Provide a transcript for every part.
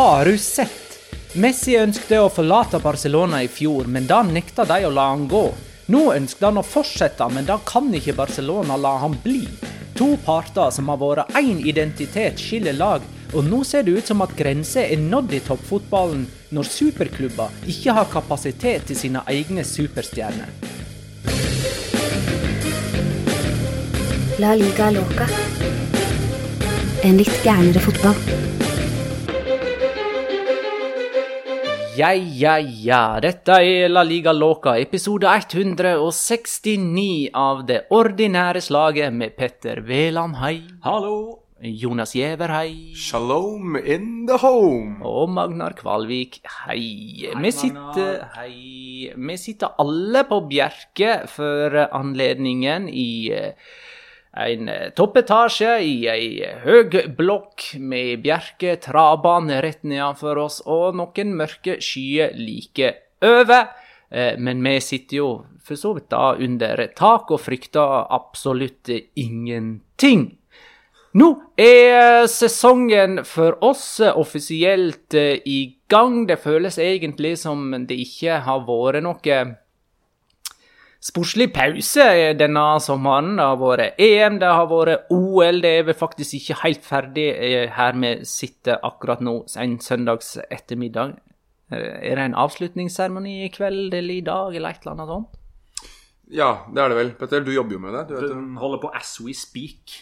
Har du sett? Messi ønsket å forlate Barcelona i fjor, men da nekta de å la han gå. Nå ønsket han å fortsette, men da kan ikke Barcelona la han bli. To parter som har vært én identitet, skiller lag, og nå ser det ut som at grenser er nådd i toppfotballen når superklubber ikke har kapasitet til sine egne superstjerner. La liga loca. En litt gærnere fotball. Ja, ja, ja. Dette er La Liga Loca, episode 169 av det ordinære slaget med Petter Veland, hei. Hallo! Jonas Giæver, hei. Shalom in the home! Og Magnar Kvalvik, hei. Vi sitter, hei. Vi sitter alle på Bjerke for anledningen i eh, en eh, toppetasje i ei høg blokk med Bjerke travbane rett nedenfor oss og noen mørke skyer like over. Eh, Men vi sitter jo for så vidt da under tak og frykter absolutt ingenting. Nå er sesongen for oss offisielt eh, i gang. Det føles egentlig som det ikke har vært noe sportslig pause denne sommeren. Det har vært EM, det har vært OL. Det er vel faktisk ikke helt ferdig eh, her vi sitter akkurat nå, en søndags ettermiddag. Eh, Er det en avslutningsseremoni i kveld eller i dag, eller et eller annet sånt? Ja, det er det vel. Petter, du jobber jo med det. Du vet, holder på as we speak.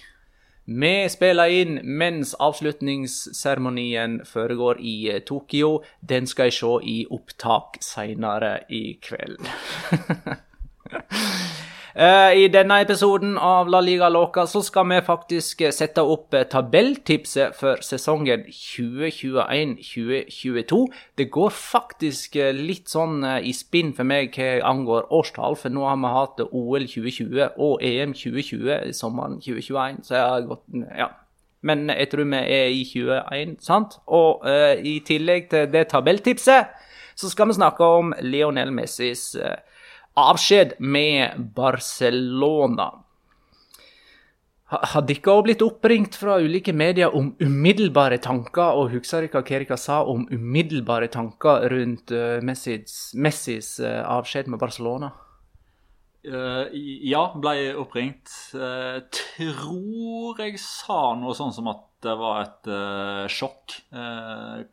Vi spiller inn mens avslutningsseremonien foregår i eh, Tokyo. Den skal jeg se i opptak seinere i kveld. Eh, I denne episoden av La Liga Loca så skal vi faktisk eh, sette opp eh, tabelltipset for sesongen 2021-2022. Det går faktisk litt sånn i spinn for meg hva angår årstall, for nå har vi hatt OL 2020 og EM 2020 i sommeren 2021, så jeg har gått Ja. Men jeg tror vi er i 21, sant? Og uh, i tillegg til det tabelltipset, så skal vi snakke om Lionel Messis eh, avskjed med Barcelona. Ha- Har dere også blitt oppringt fra ulike medier om umiddelbare tanker, og husker dere hva dere sa om umiddelbare tanker rundt eh, Messis, Messis eh, avskjed med Barcelona? Uh, ja, ble oppringt. Uh, tror jeg sa noe sånn som at det var et uh, sjokk.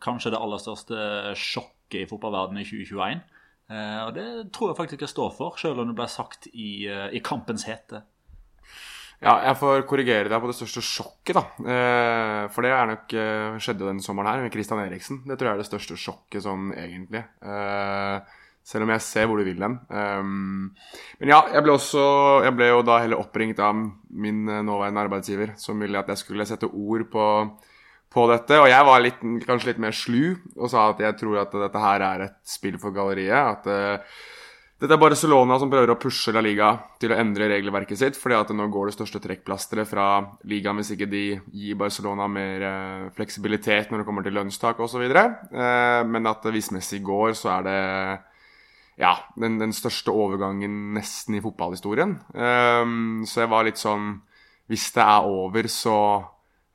kanskje det aller største sjokket i fotballverdenen i 2021. og det tror jeg faktisk jeg står for, selv om det ble sagt i, i kampens hete. Ja, jeg får korrigere deg på det største sjokket, da. for det er nok skjedde den sommeren her med Christian Eriksen. Det tror jeg er det største sjokket sånn egentlig. Selv om jeg ser hvor du vil den. Men ja, jeg ble, også, jeg ble jo da heller oppringt av min eh, nåværende arbeidsgiver, som ville at jeg skulle sette ord på, på dette. Og jeg var litt, kanskje litt mer slu og sa at jeg tror at dette her er et spill for galleriet. At uh, dette er Barcelona som prøver å pushe La Liga til å endre regelverket sitt, fordi at nå går det største trekkplasteret fra ligaen hvis ikke de gir Barcelona mer uh, fleksibilitet når det kommer til lønnstak osv. Uh, men at hvis Messi går, så er det ja, den, den, største overgangen nesten i fotballhistorien. Um, så jeg var litt sånn Hvis det er over, så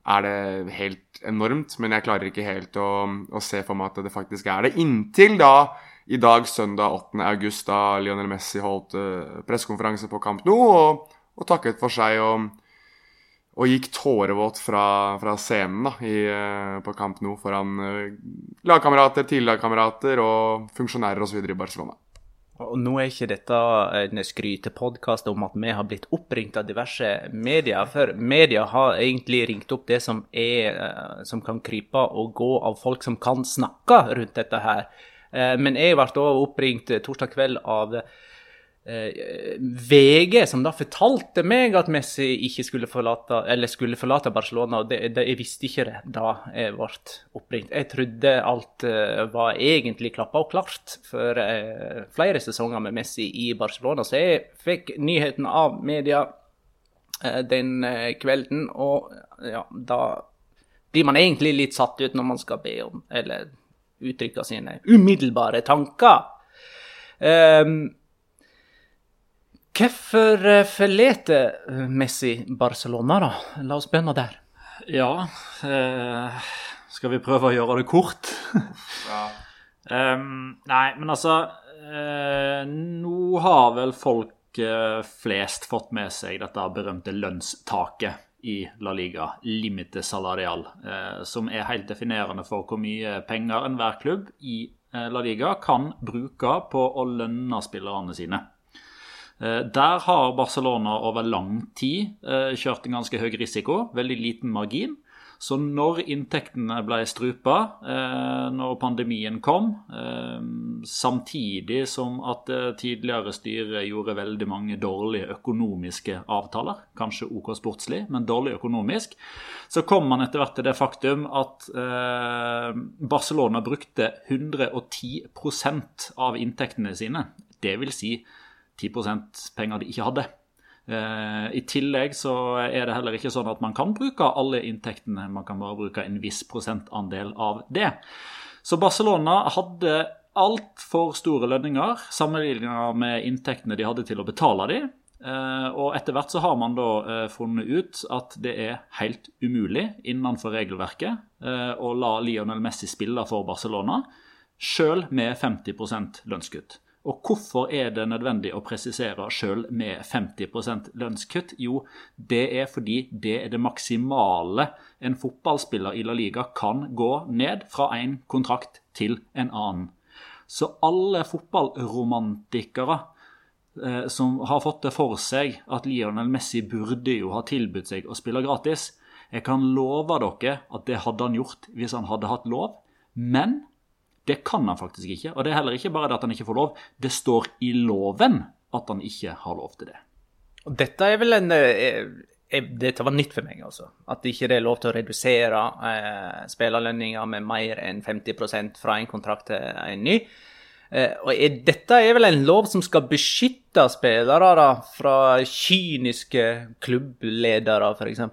er det helt enormt. Men jeg klarer ikke helt å, å se for meg at det faktisk er det. Inntil da, i dag, søndag 8. august, da Lionel Messi holdt uh, pressekonferanse på Camp Nou og, og, takket for seg og, og gikk tårevåt fra, fra scenen da, i, uh, på Camp Nou foran uh, lagkamerater, tidligere og funksjonærer osv. i Barcelona. Og nå er ikke dette en skrytepodkast om at vi har blitt oppringt av diverse medier. For media har egentlig ringt opp det som, er, eh, som kan krype og gå av folk som kan snakke rundt dette her. Eh, men jeg ble òg oppringt torsdag kveld av VG, som da fortalte meg at Messi ikke skulle forlate, eller skulle forlate Barcelona. og det, det, Jeg visste ikke det da jeg ble oppringt. Jeg trodde alt uh, var egentlig klappa og klart for uh, flere sesonger med Messi i Barcelona. Så jeg fikk nyheten av media den kvelden, og ja, da blir man egentlig litt satt ut når man skal be om, eller uttrykke sine umiddelbare tanker. Um, Hvorfor eh, forlater eh, Messi Barcelona, da? La oss begynne der. Ja, eh, skal vi prøve å gjøre det kort? ja. um, nei, men altså eh, Nå har vel folk eh, flest fått med seg dette berømte lønnstaket i La Liga, limite salarial, eh, som er helt definerende for hvor mye penger enhver klubb i La Liga kan bruke på å lønne spillerne sine. Eh, der har Barcelona over lang tid eh, kjørt en ganske høy risiko, veldig liten margin. Så når inntektene ble strupa, eh, når pandemien kom, samtidig som at tidligere styret gjorde veldig mange dårlige økonomiske avtaler, kanskje OK sportslig, men dårlig økonomisk, så kom man etter hvert til det faktum at Barcelona brukte 110% av inntektene sine. Det vil si 10% penger de ikke hadde. Eh, I tillegg så er det heller ikke sånn at man kan bruke alle inntektene, man kan bare bruke en viss prosentandel av det. Så Barcelona hadde altfor store lønninger sammenlignet med inntektene de hadde til å betale dem. Eh, og etter hvert så har man da eh, funnet ut at det er helt umulig innenfor regelverket å la Lionel Messi spille for Barcelona, sjøl med 50% lønnskutt. Og hvorfor er det nødvendig å presisere sjøl med 50% lønnskutt? Jo, det er fordi det er det maksimale en fotballspiller i La Liga kan gå ned fra en kontrakt til en annen. Så alle fotballromantikere eh, som har fått det for seg at Lionel Messi burde jo ha tilbudt seg å spille gratis, jeg kan love dere at det hadde han gjort hvis han hadde hatt lov. Men det kan han faktisk ikke. Og det er heller ikke bare det at han ikke får lov, det står i loven at han ikke har lov til det. Og dette er vel en eh, eh, dette var nytt for meg, altså. At det ikke er lov til å redusere eh, spillerlønninger med mer enn 50% fra en kontrakt til en ny. Eh, og er, Dette er vel en lov som skal beskytte spillere da, fra kyniske klubbledere, f.eks.?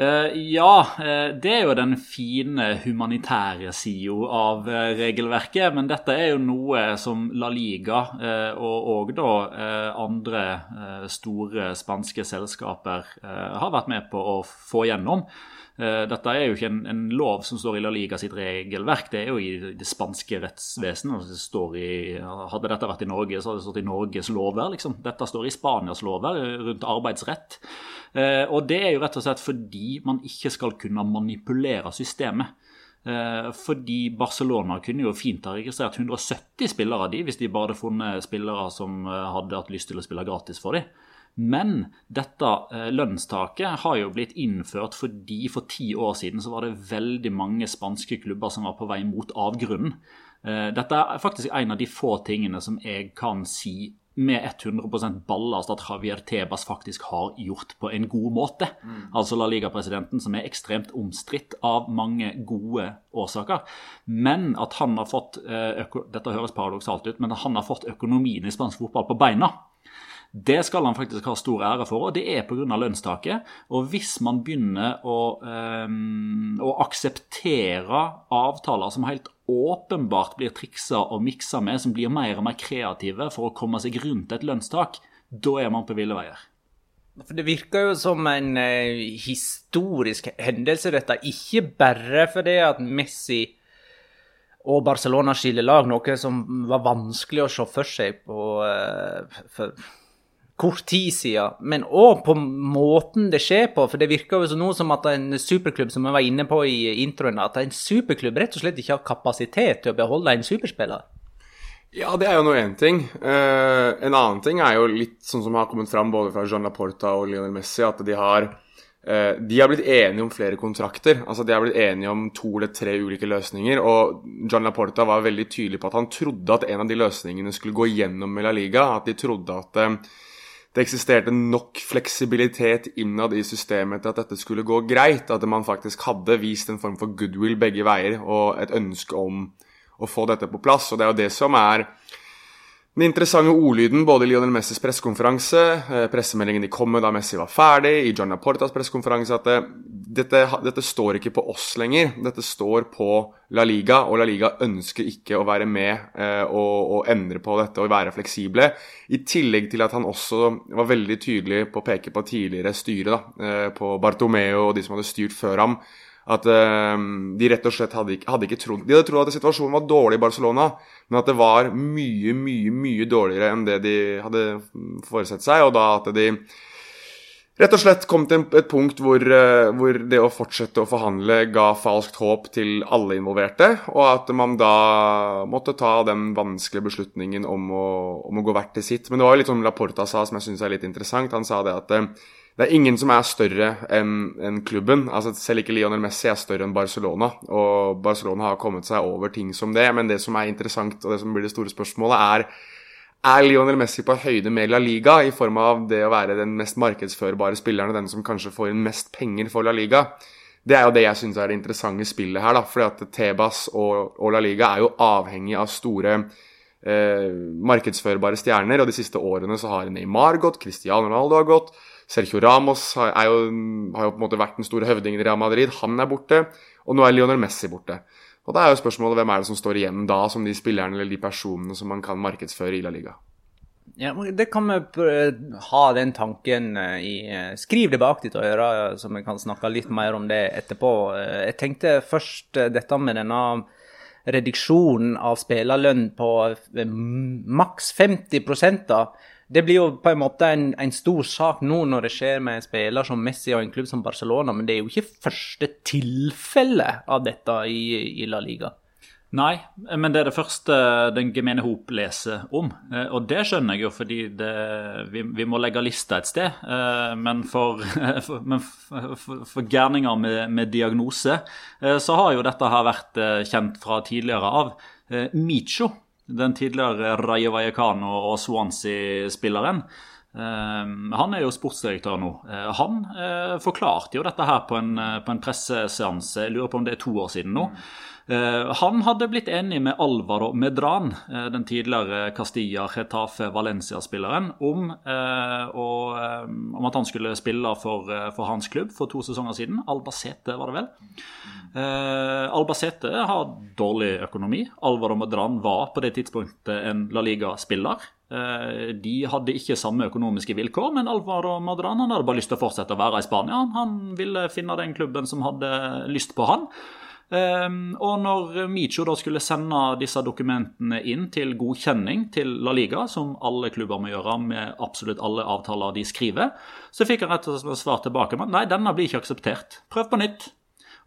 Uh, ja, uh, det er jo den fine humanitære sida av uh, regelverket. Men dette er jo noe som La Liga og òg da andre store spanske selskaper har vært med på å få gjennom. Eh, dette er jo ikke en, en, lov som står i La Liga sitt regelverk, det er jo i det spanske rettsvesenet. Det står i, hadde dette vært i Norge, så hadde det stått i Norges lover. liksom. Dette står i Spanias lover rundt arbeidsrett. Og det er jo rett og slett fordi man ikke skal kunne manipulere systemet. Eh, fordi Barcelona kunne jo fint ha registrert 170 spillere av de, hvis de bare hadde funnet spillere som eh, hadde hatt lyst til å spille gratis for dem. Men dette eh, lønnstaket har jo blitt innført fordi for ti år siden så var det veldig mange spanske klubber som var på vei mot avgrunnen. Dette er faktisk en av de få tingene som jeg kan si med 100% ballast at Javier Tebas faktisk har gjort på en god måte. Mm. Altså La Liga-presidenten, som er ekstremt omstridt av mange gode årsaker. Men at han har fått eh, dette høres paradoksalt ut, men at han har fått økonomien i spansk fotball på beina. Det skal han faktisk ha stor ære for, og det er pga. lønnstaket. Og hvis man begynner å, um, å akseptere avtaler som helt åpenbart blir triksa og miksa med, som blir mer og mer kreative for å komme seg rundt et lønnstak, da er man på ville veier. For Det virker jo som en eh, historisk hendelse, dette. Ikke bare fordi at Messi og Barcelona skiller lag, noe som var vanskelig å se for seg på, eh, for, kort tid siden, men òg på måten det skjer på. For det virker jo nå som at en superklubb, som jeg var inne på i introen, at en superklubb rett og slett ikke har kapasitet til å beholde en superspiller. Ja, det er jo nå én ting. Uh, en annen ting er jo litt sånn som har kommet fram både fra John Laporta og Lionel Messi, at de har uh, de har blitt enige om flere kontrakter. altså De har blitt enige om to eller tre ulike løsninger. og John Laporta var veldig tydelig på at han trodde at en av de løsningene skulle gå gjennom med La Liga. At de trodde at uh, det eksisterte nok fleksibilitet innad i systemet til at dette skulle gå greit. At man faktisk hadde vist en form for goodwill begge veier og et ønske om å få dette på plass. Og det er jo det som er den interessante ordlyden både i Lionel Messis pressekonferanse, eh, pressemeldingen de kom med da Messi var ferdig, i John Laportas pressekonferanse, at det, dette, dette, står ikke på oss lenger. Dette står på La Liga, og La Liga ønsker ikke å være med eh, og, og, endre på dette og være fleksible. I tillegg til at han også var veldig tydelig på å peke på tidligere styre, da, eh, på Bartomeo og de som hadde styrt før ham at uh, de rett og slett hadde ikke, hadde ikke trodd De hadde trodd at situasjonen var dårlig i Barcelona, men at det var mye, mye mye dårligere enn det de hadde foresett seg. Og da at de rett og slett kom til et punkt hvor, uh, hvor det å fortsette å forhandle ga falskt håp til alle involverte, og at man da måtte ta den vanskelige beslutningen om å, om å gå hvert til sitt. Men det var jo litt som Laporta sa, som jeg syns er litt interessant. Han sa det at uh, det er ingen som er større enn en klubben. Altså, selv ikke Lionel Messi er større enn Barcelona. Og Barcelona har kommet seg over ting som det. Men det som er interessant, og det som blir det store spørsmålet, er er Lionel Messi på høyde med La Liga i form av det å være den mest markedsførbare spilleren og den som kanskje får inn mest penger for La Liga? Det er jo det jeg syns er det interessante spillet her. da, fordi at Tebas og, La Liga er jo avhengig av store eh, markedsførbare stjerner. Og de siste årene så har Neymar gått, Cristiano Ronaldo har gått. Sergio Ramos jo, har jo på en måte vært den store høvdingen i Real Madrid. Han er borte. Og nå er Lionel Messi borte. Og da er jo spørsmålet hvem er det som står igjen da, som de spillerne eller de personene som man kan markedsføre i La Liga. Ja, Det kan vi ha den tanken eh, i eh, Skriv det bak ditt øre, så vi kan snakke litt mer om det etterpå. Eh, jeg tenkte først dette med denne reduksjonen av spillerlønn på maks 50 da det blir jo på en måte en, en, stor sak nå når det skjer med en spiller som Messi og en klubb som Barcelona, men det er jo ikke første tilfelle av dette i, i La Liga. Nei, men det er det første den gemene hop leser om. Eh, og det skjønner jeg jo, fordi det, vi, vi, må legge lista et sted. Eh, men for, for, for, for gærninger med, med, diagnose, eh, så har jo dette her vært kjent fra tidligere av. Micho den tidligere Rayo Vallecano og Swansea-spilleren. Uh, han er jo sportsdirektør nå. Uh, han uh, forklarte jo dette her på en, på en presseseanse, jeg lurer på om det er to år siden nå. Eh, han hadde blitt enig med Alvaro Medran, eh, den tidligere Castilla Retafe Valencia-spilleren, om, eh, om, at han skulle spille for, for, hans klubb for to sesonger siden. Albacete, var det vel. Albacete har dårlig økonomi. Alvaro Medran var på det tidspunktet en La Liga-spiller. De hadde ikke samme økonomiske vilkår, men Alvaro Madran hadde bare lyst til å fortsette å være i Spania. Han ville finne den klubben som hadde lyst på han. Um, og når Micho da skulle sende disse dokumentene inn til godkjenning til La Liga, som alle klubber må gjøre med absolutt alle avtaler de skriver, så fikk han rett og slett svar tilbake med nei, denne blir ikke akseptert. Prøv på nytt.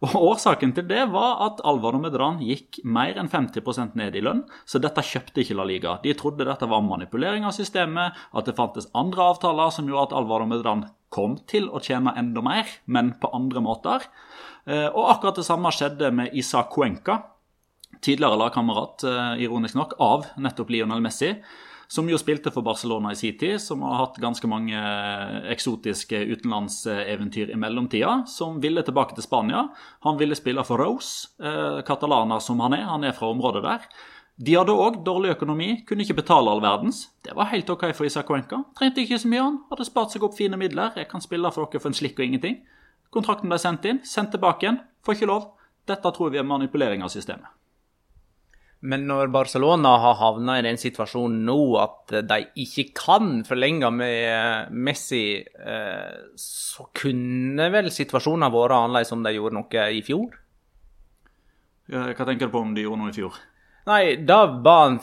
Og Årsaken til det var at Alvaro Medran gikk mer enn 50% ned i lønn, så dette kjøpte ikke La Liga. De trodde dette var manipulering av systemet, at det fantes andre avtaler som gjorde at Alvaro Medran kom til å tjene enda mer, men på andre måter. Eh, og akkurat det samme skjedde med Isa Cuenca, tidligere lagkamerat, eh, ironisk nok, av nettopp Lionel Messi. Som jo spilte for Barcelona i sin tid, som har hatt ganske mange eh, eksotiske utenlandseventyr i mellomtida. Som ville tilbake til Spania. Han ville spille for Rose, katalaner som han er. Han er fra området der. De hadde òg dårlig økonomi, kunne ikke betale all verdens. Det var helt ok for Isa Cuenca. Trengte ikke så mye, han hadde spart seg opp fine midler. Jeg kan spille for dere for en slikk og ingenting. Kontrakten ble sendt inn, sendt tilbake igjen. Får ikke lov. Dette tror vi er manipulering av systemet. Men når Barcelona har havna i den situasjonen nå at de ikke kan forlenge med eh, Messi, eh, så kunne vel situasjonen vært annerledes om de gjorde noe i fjor? Hva tenker du på om de gjorde noe i fjor? Nei, Da ba han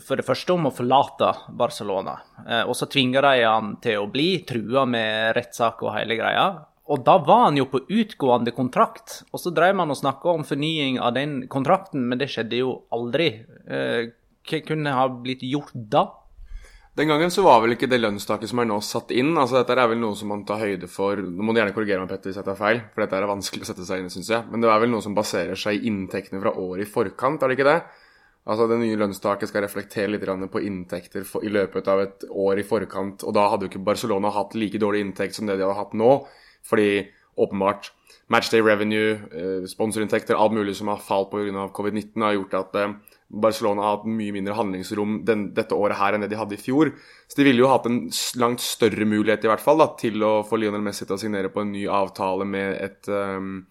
for det første om å forlate Barcelona. Eh, og så tvinga de han til å bli, trua med rettssak og hele greia. Og da var han jo på utgående kontrakt, og så drev man og snakka om fornying av den kontrakten, men det skjedde jo aldri. Eh, hva kunne ha blitt gjort da? Den gangen så var vel ikke det lønnstaket som er nå satt inn. altså Dette er vel noe som man tar høyde for Nå må du gjerne korrigere meg, Petter, hvis jeg tar feil, for dette er vanskelig å sette seg inn i, syns jeg. Men det er vel noe som baserer seg i inntektene fra året i forkant, er det ikke det? Altså Det nye lønnstaket skal reflektere litt på inntekter i løpet av et år i forkant. Og da hadde jo ikke Barcelona hatt like dårlig inntekt som det de hadde hatt nå. Fordi åpenbart matchday revenue, eh, sponsorinntekter, alt mulig som har falt pga. covid-19, har gjort at eh, Barcelona har hatt mye mindre handlingsrom den, dette året her enn det de hadde i fjor. Så de ville jo hatt en langt større mulighet i hvert fall da, til å få Lionel Messi til å signere på en ny avtale med et, um,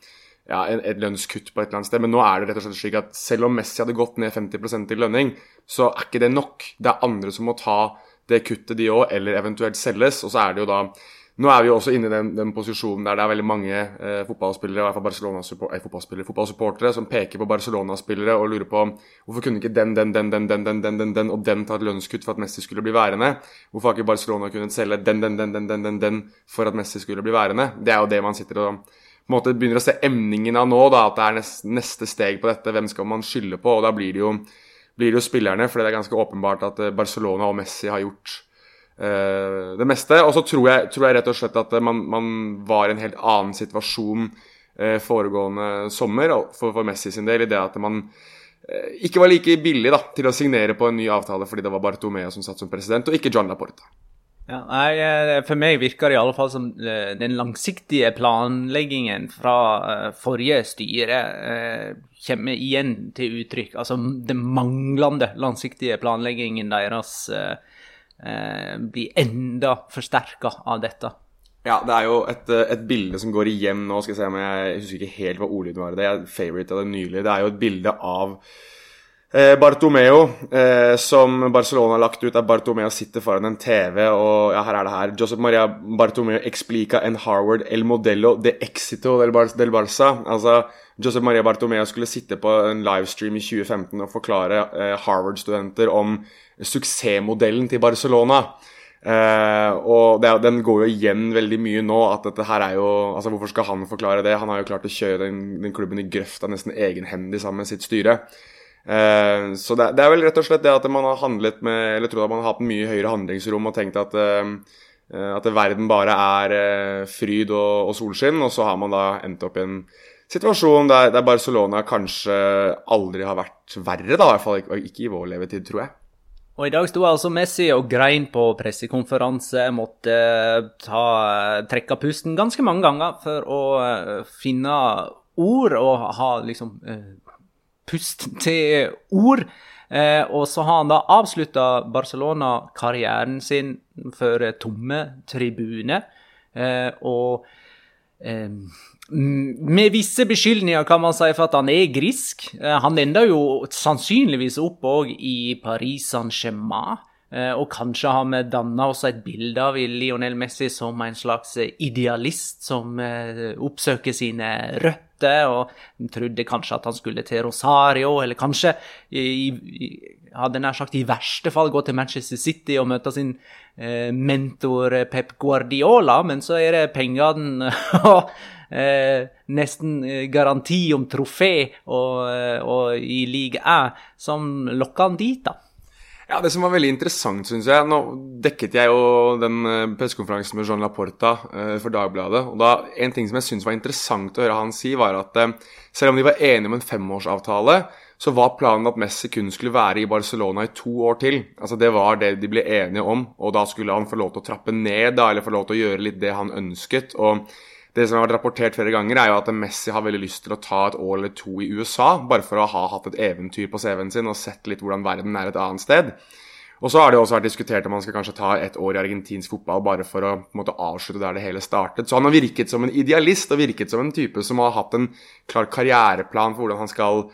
ja, et lønnskutt på et eller annet sted. Men nå er det rett og slett slik at selv om Messi hadde gått ned 50% i lønning, så er ikke det nok. Det er andre som må ta det kuttet, de òg, eller eventuelt selges. Og så er det jo da nå er vi jo også inne i den, den posisjonen der det er veldig mange eh, fotballspillere, i hvert fall Barcelona eh, fotballspillere, fotballsupportere som peker på Barcelona-spillere og lurer på hvorfor kunne ikke den, den, den, den, den, den, den, den, den og den ta et lønnskutt for at Messi skulle bli værende? Hvorfor har ikke Barcelona kunnet selge den, den, den, den, den, den, den for at Messi skulle bli værende? Det er jo det man sitter og på en måte begynner å se emningen av nå, da, at det er neste, neste steg på dette. Hvem skal man skylde på? Og da blir det jo, blir det jo spillerne, for det er ganske åpenbart at eh, Barcelona og Messi har gjort uh, det meste. Og så tror tror jeg, rett og slett at man, man var i en helt annen situasjon uh, foregående sommer for, for, Messi sin del, i det at man uh, ikke var like billig da, til å signere på en ny avtale fordi det var Bartomeo som satt som president, og ikke John Laporta. Ja, nei, For meg virker det i alle fall som den langsiktige planleggingen fra forrige styre kommer igjen til uttrykk. Altså den manglende langsiktige planleggingen deres eh, blir enda forsterka av dette. Ja, det er jo et, eh, et, bilde som går igjen nå. skal Jeg se om jeg, husker ikke helt hva ordlyden var. Det er favorite av det nylig. Det er jo et bilde av eh, Bartomeo, eh, som Barcelona har lagt ut. Der Bartomeo sitter foran en TV, og ja, her er det her. Josep Maria Bartomeo explica en Harvard el modello de exito del, Bar del Barça. Altså, Josep Maria Bartomeo skulle sitte på en livestream i 2015 og forklare eh, Harvard-studenter om suksessmodellen til Barcelona. Eh, og det, den går jo igjen veldig mye nå. at dette her er jo, altså Hvorfor skal han forklare det? Han har jo klart å kjøre den, den klubben i grøfta nesten egenhendig sammen med sitt styre. Eh, så det, det, er vel rett og slett det at man har handlet med Eller tror at man har hatt mye høyere handlingsrom og tenkt at, eh, at verden bare er fryd og, og, solskinn, og så har man da endt opp i en situasjon der, der Barcelona kanskje aldri har vært verre, da, i hvert fall ikke, ikke i vår levetid, tror jeg. Og I dag sto altså Messi og grein på pressekonferanse, måtte ta, trekke pusten ganske mange ganger for å uh, finne ord og ha liksom pust til ord. Eh, og så har han da avslutta Barcelona-karrieren sin for tomme tribuner. Eh, og eh, med visse beskyldninger kan man si for at han er grisk. Eh, han ender jo sannsynligvis opp òg i Paris Saint-Germain. Eh, og kanskje har vi danna også et bilde av Lionel Messi som en slags idealist som eh, oppsøker sine røtter, og trodde kanskje at han skulle til Rosario, eller kanskje i, i, hadde nær sagt i verste fall gå til Manchester City og møte sin eh, mentor Pep Guardiola, men så er det pengene og eh, nesten garanti om trofé og, og i league 1 som lokker han dit, da. Ja, Det som var veldig interessant, syns jeg Nå dekket jeg jo den eh, pressekonferansen med Jean Laporta for Dagbladet. og da, En ting som jeg syns var interessant å høre han si, var at selv om de var enige om en femårsavtale, så var planen at Messi kun skulle være i Barcelona i to år til. Altså Det var det de ble enige om, og da skulle han få lov til å trappe ned, da, eller få lov til å gjøre litt det han ønsket. og det som har vært rapportert flere ganger, er jo at Messi har veldig lyst til å ta et år eller to i USA, bare for å ha hatt et eventyr på CV-en sin og sett litt hvordan verden er et annet sted. Og så har det også vært diskutert om han skal kanskje ta et år i argentinsk fotball bare for å måte, avslutte der det hele startet. Så han har virket som en idealist og virket som en type som har hatt en klar karriereplan for hvordan han skal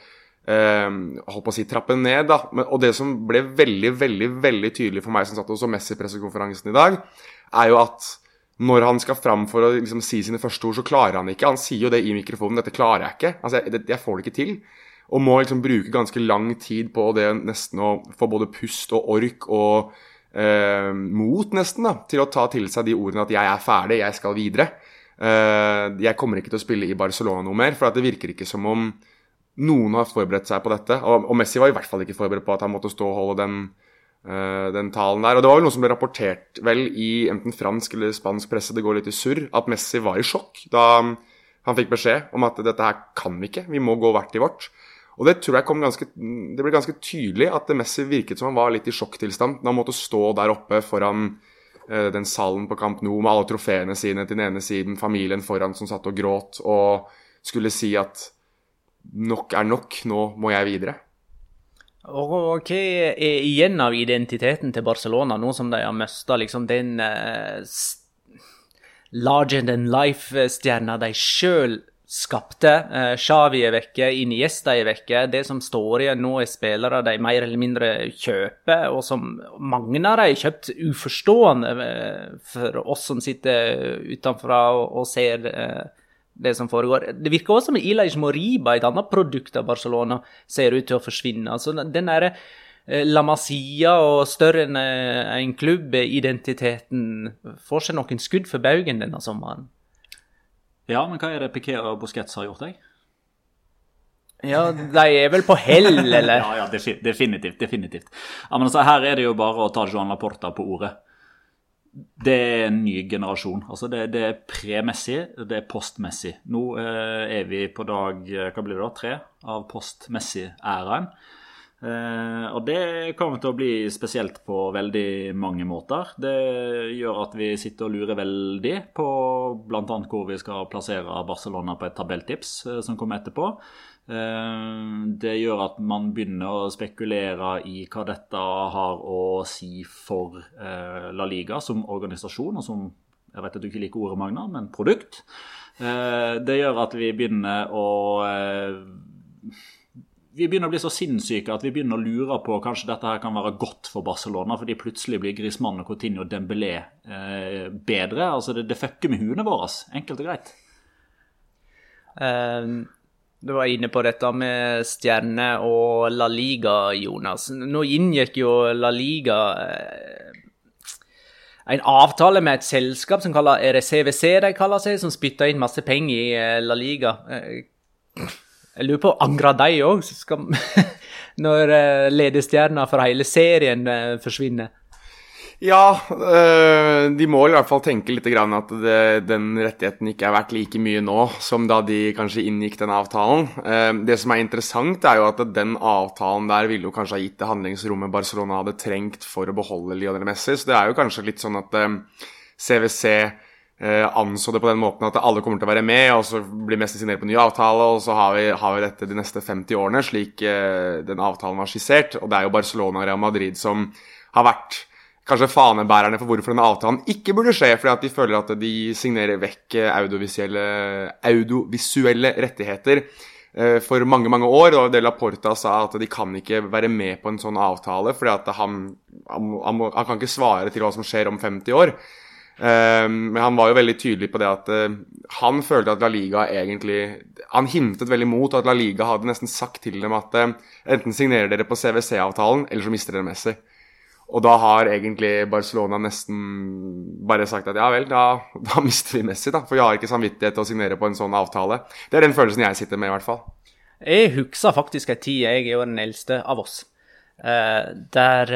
holdt på å si trappen ned. da. Men, og det som ble veldig, veldig veldig tydelig for meg som satt hos Messi-pressekonferansen i dag, er jo at når han skal fram for å liksom, si sine første ord, så klarer han ikke. Han sier jo det i mikrofonen. 'Dette klarer jeg ikke. Altså, jeg, jeg får det ikke til.' Og må liksom bruke ganske lang tid på det nesten å få både pust og ork og eh, mot, nesten, da, til å ta til seg de ordene at 'jeg er ferdig, jeg skal videre'. Eh, jeg kommer ikke til å spille i Barcelona noe mer, for det virker ikke som om noen har forberedt seg på dette. Og, og Messi var i hvert fall ikke forberedt på at han måtte stå og holde den uh, den talen der. Og det var vel noe som ble rapportert vel i enten fransk eller spansk presse, det går litt i surr, at Messi var i sjokk da han fikk beskjed om at dette her kan vi ikke, vi må gå hvert i vårt. Og det tror jeg kom ganske Det ble ganske tydelig at Messi virket som han var litt i sjokktilstand da han måtte stå der oppe foran uh, den salen på Camp Nou med alle trofeene sine til den ene siden, familien foran som satt og gråt, og skulle si at nok er nok, nå må jeg videre. Og hva er igjen av identiteten til Barcelona, nå som de har mista liksom den uh, larger than life-stjerna de sjøl skapte. Uh, Xavi er vekke, Iniesta er vekke. Det som står igjen nå, er spillere de mer eller mindre kjøper, og som mange av dem har kjøpt uforstående uh, for oss som sitter utenfra og, og ser uh, det som foregår. Det virker også som Ilaj Moriba, et annet produkt av Barcelona, ser ut til å forsvinne. Altså, den derre eh, La Masia og større enn eh, en klubb-identiteten får seg noen skudd for baugen denne sommeren. Ja, men hva er det Piquet og Busquets har gjort, deg? Ja, de er vel på hell, eller? ja, ja, definitivt. definitivt. Ja, men altså, Her er det jo bare å ta Joan Laporta på ordet det er en ny generasjon. Altså det, det er premessig, det er postmessig. Nå eh, er vi på dag eh, hva blir det da, tre av postmessig-æraen. Eh, og det kommer til å bli spesielt på veldig mange måter. Det gjør at vi sitter og lurer veldig på bl.a. hvor vi skal plassere Barcelona på et tabelltips som kommer etterpå. Eh, det gjør at man begynner å spekulere i hva dette har å si for eh, La Liga som organisasjon, og som jeg vet at du ikke liker ordet, Magna, men produkt. Eh, det gjør at vi begynner å vi begynner å bli så sinnssyke at vi begynner å lure på kanskje dette her kan være godt for Barcelona, fordi plutselig blir Griezmann og Coutinho og Dembélé bedre. Altså det, det fucker med huene våre, enkelt og greit. Um, du var inne på dette med stjerne og La Liga, Jonas. Nå inngikk jo La Liga eh, en avtale med et selskap som kaller RCVC, de kaller seg, som spytter inn masse penger i eh, La Liga. Eh, jeg lurer på, angrer de òg, når ledestjerna for hele serien forsvinner? Ja, øh, de må i hvert fall tenke litt at den rettigheten ikke er verdt like mye nå som da de kanskje inngikk den avtalen. Uh, det som er interessant, er jo at den avtalen der ville jo kanskje ha gitt det handlingsrommet Barcelona hadde trengt for å beholde Lionel Messi. Så det er jo kanskje litt sånn at CWC eh, anså det på den måten at alle kommer til å være med, og så blir Messi signert på ny avtale, og så har vi, har vi dette de neste 50 årene, slik eh, den avtalen var skissert. Og det er jo Barcelona og Real Madrid som har vært kanskje fanebærerne for hvorfor denne avtalen ikke burde skje, fordi at de føler at de signerer vekk eh, audiovisuelle, audiovisuelle rettigheter eh, for mange mange år. og De Laporta sa at de kan ikke være med på en sånn avtale, fordi at han, han, han, han kan ikke svare til hva som skjer om 50 år. Uh, men han var jo veldig tydelig på det at han følte at La Liga egentlig Han hintet veldig mot at La Liga hadde nesten sagt til dem at enten signerer dere på CWC-avtalen, eller så mister dere Messi. Og da har egentlig Barcelona nesten bare sagt at ja vel, da, da mister vi Messi, da. For vi har ikke samvittighet til å signere på en sånn avtale. Det er den følelsen jeg sitter med, i hvert fall. Jeg husker faktisk ei tid, jeg er jo den eldste av oss, der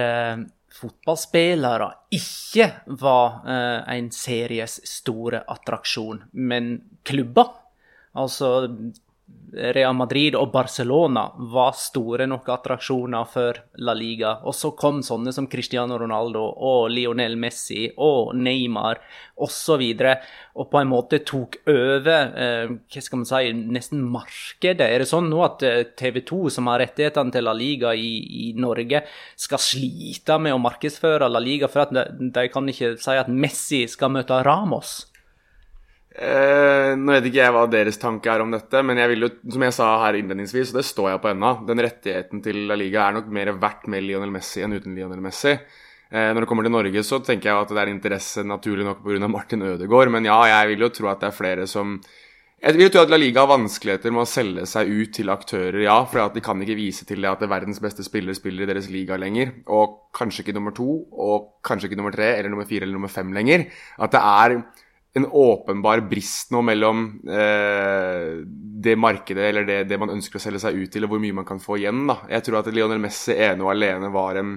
fotballspillere ikke var eh, en series store attraksjon, men klubber. Altså Real Madrid og Barcelona var store nok attraksjoner for La Liga. Og så kom sånne som Cristiano Ronaldo og Lionel Messi og Neymar osv. Og, og på en måte tok over eh, hva skal man si, nesten markedet. Er det sånn nå at eh, TV 2, som har rettighetene til La Liga i, i, Norge, skal slite med å markedsføre La Liga for at de, de kan ikke si at Messi skal møte Ramos? Eh, nå vet ikke jeg hva deres tanke er om dette, men jeg vil jo, som jeg sa her innledningsvis, og det står jeg på ennå, den rettigheten til La Liga er nok mer verdt med Lionel Messi enn uten Lionel Messi. Eh, når det kommer til Norge, så tenker jeg at det er interesse naturlig nok pga. Martin Ødegaard, men ja, jeg vil jo tro at det er flere som jeg vil jo tro at La Liga har vanskeligheter med å selge seg ut til aktører, ja. For de kan ikke vise til det at det er verdens beste spiller spiller i deres liga lenger. Og kanskje ikke nummer to, og kanskje ikke nummer tre, eller nummer fire eller nummer fem lenger. At det er en åpenbar brist nå mellom eh, det markedet eller det, det, man ønsker å selge seg ut til, og hvor mye man kan få igjen. da. Jeg tror at Lionel Messi ene og alene var en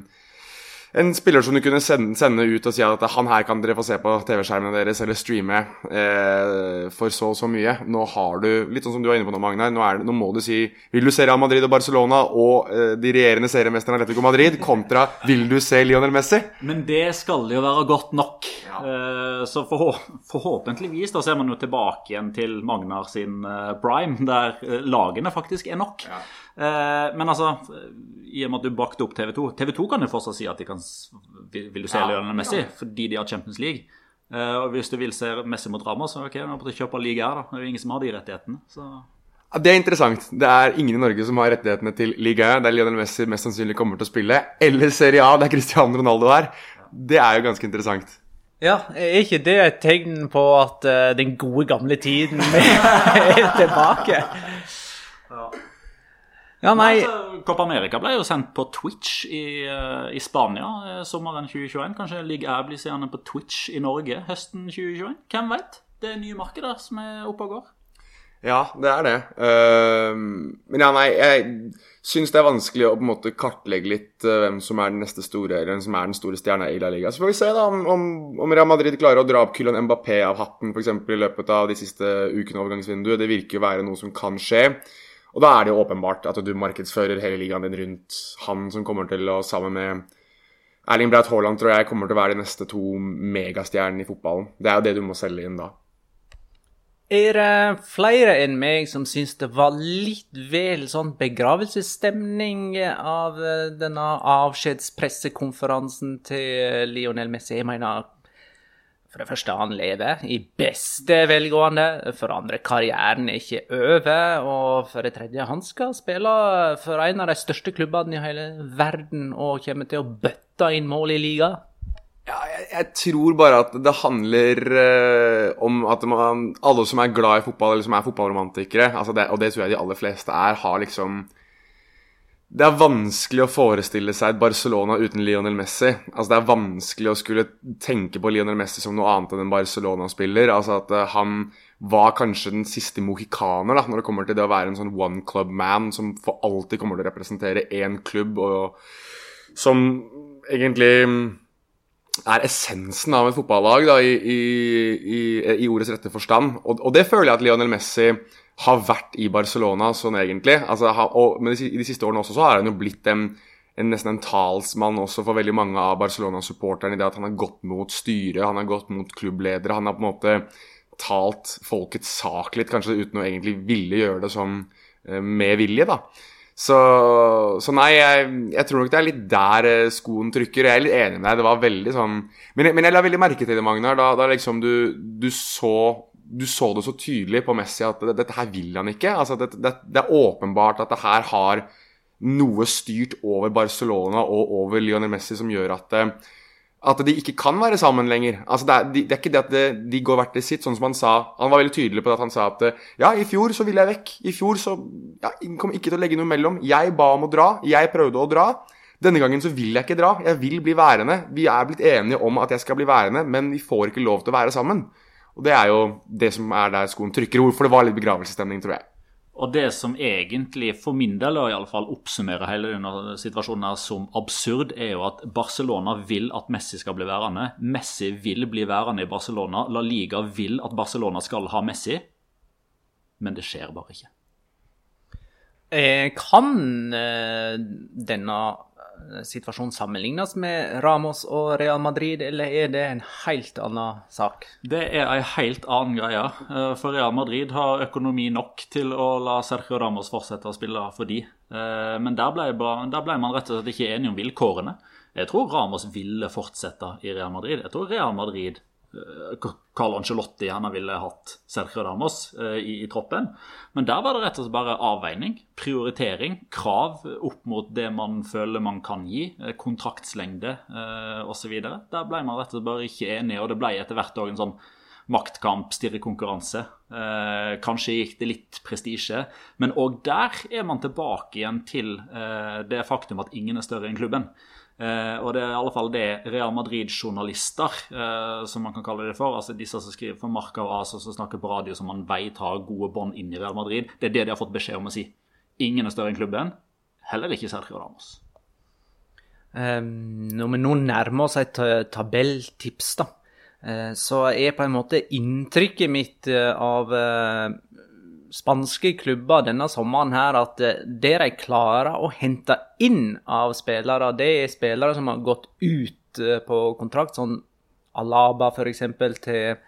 en spiller som du kunne sende, sende, ut og si at han her kan dere få se på TV-skjermene deres eller streame eh, for så og så mye. Nå har du, litt sånn som du var inne på nå, Magnar, nå, det, nå må du si Vil du se Real Madrid og Barcelona og eh, de regjerende seriemesterne Atletico Madrid kontra Vil du se Lionel Messi? Men det skal jo være godt nok. Ja. Eh, så forhå forhåpentligvis da ser man jo tilbake igjen til Magnar sin eh, prime, der eh, lagene faktisk er nok. Ja. Eh, men altså, i og med at du bakte opp TV 2 TV 2 kan jo fortsatt si at de kan Vil du se ja, Lionel Messi? Ja. Fordi de har Champions League. Eh, og hvis du vil se Messi mot Ramos, så ok, nå må du kjøpe liga her, da. Det er jo ingen som har de rettighetene. så... Det er interessant. Det er ingen i Norge som har rettighetene til ligaen, der Lionel Messi mest sannsynlig kommer til å spille, eller Serie A, der Cristiano Ronaldo er. Det er jo ganske interessant. Ja, er ikke det et tegn på at uh, den gode, gamle tiden er tilbake? Ja. Ja, nei. Altså, Copa America ble jo sendt på Twitch i, uh, i Spania uh, sommeren 2021. Kanskje ligger blir seende på Twitch i Norge høsten 2021? Hvem vet? Det er nye markeder som er oppe og går. Ja, det er det. Uh, men ja, nei, jeg syns det er vanskelig å på en måte kartlegge litt uh, hvem som er den neste store Eller hvem som er den store stjerna i La Liga. Så får vi se da om, om, om Real Madrid klarer å dra opp Kylian Mbappé av hatten f.eks. i løpet av de siste ukene av overgangsvinduet. Det virker jo være noe som kan skje. Og da er det jo åpenbart at du markedsfører hele ligaen din rundt han som kommer til å, sammen med Erling Braut Haaland, tror jeg kommer til å være de neste to megastjernene i fotballen. Det er jo det du må selge inn da. Er det flere enn meg som syns det var litt vel sånn begravelsesstemning av eh, denne avskjedspressekonferansen til Lionel Messi? Jeg mener, for det første, han lever i beste velgående. For det andre, karrieren er ikke over. Og for det tredje, han skal spille for en av de største klubbene i hele verden og kommer til å bøtte inn mål i liga. Ja, jeg, jeg, tror bare at det handler uh, om at man, alle som er glad i fotball, eller som er fotballromantikere, altså det, og det tror jeg de aller fleste er, har liksom det er vanskelig å forestille seg et Barcelona uten Lionel Messi. Altså Det er vanskelig å skulle tenke på Lionel Messi som noe annet enn en Barcelona-spiller. Altså At uh, han var kanskje den siste mohikaner da når det kommer til det å være en sånn one club man som for alltid kommer til å representere én klubb, og som egentlig er essensen av et fotballag da, i, i, i, ordets rette forstand. Og, og, det føler jeg at Lionel Messi har vært i Barcelona sånn egentlig. Altså, og, men i de siste årene også så har han jo blitt en, en nesten en talsmann også for veldig mange av Barcelona-supporterne i det at han har gått mot styret, han har gått mot klubbledere. Han har på en måte talt folkets sak litt, kanskje uten å egentlig ville gjøre det sånn med vilje, da. Så, så nei, jeg, jeg, tror nok det er litt der eh, skoen trykker. Jeg er litt enig med deg. Det var veldig sånn Men, men jeg la veldig merke til det, Magnar, da, da liksom du, du, så du så det så tydelig på Messi at det, dette her vil han ikke. Altså, det, det, det er åpenbart at det her har noe styrt over Barcelona og over Lionel Messi som gjør at eh, at de ikke kan være sammen lenger. Altså det, er, de, det er ikke det at de, de går hvert til sitt, sånn som han sa. Han var veldig tydelig på det at han sa at ja, i fjor så ville jeg vekk. I fjor så ja, kom ikke til å legge noe mellom. Jeg ba om å dra. Jeg prøvde å dra. Denne gangen så vil jeg ikke dra. Jeg vil bli værende. Vi er blitt enige om at jeg skal bli værende, men vi får ikke lov til å være sammen. Og det er jo det som er der skoen trykker. Hvorfor det var litt begravelsesstemning, tror jeg. Og det som egentlig, for min del i alle fall, oppsummerer hele denne situasjonen her som absurd, er jo at Barcelona vil at Messi skal bli værende. Messi vil bli værende i Barcelona. La Liga vil at Barcelona skal ha Messi. Men det skjer bare ikke. Eh, kan eh, denne situasjon sammenlignes med Ramos og Real Madrid, eller er det en helt annen sak? Det er en helt annen greie. Eh, for Real Madrid har økonomi nok til å la Sergio Ramos fortsette å spille for de. Eh, men der ble, der ble man rett og slett ikke enige om vilkårene. Jeg tror Ramos ville fortsette i Real Madrid. Jeg tror Real Madrid Carl Angelotti gjerne ville hatt Sergio Ramos eh, i, i, troppen. Men der var det rett og slett bare avveining, prioritering, krav opp mot det man føler man kan gi. Eh, kontraktslengde eh, osv. Der ble man rett og slett bare ikke enig, og det ble etter hvert òg en sånn maktkamp, stirrekonkurranse. Eh, kanskje gikk det litt prestisje, men òg der er man tilbake igjen til eh, det faktum at ingen er større enn klubben. Eh, og det er i alle fall det Real Madrid-journalister, eh, som man kan kalle det for, altså disse som skriver for Marca og ASA som snakker på radio som man veit har gode bånd inn i Real Madrid, det er det de har fått beskjed om å si. Ingen er større enn klubben, heller ikke Sergio Ramos. Um, når vi nå nærmer oss et tabelltips, da, uh, så er på en måte inntrykket mitt uh, av uh, spanske klubber denne sommeren her at eh, det de klarer å hente inn av spillere, det er spillere som har gått ut eh, på kontrakt, sånn Alaba f.eks. til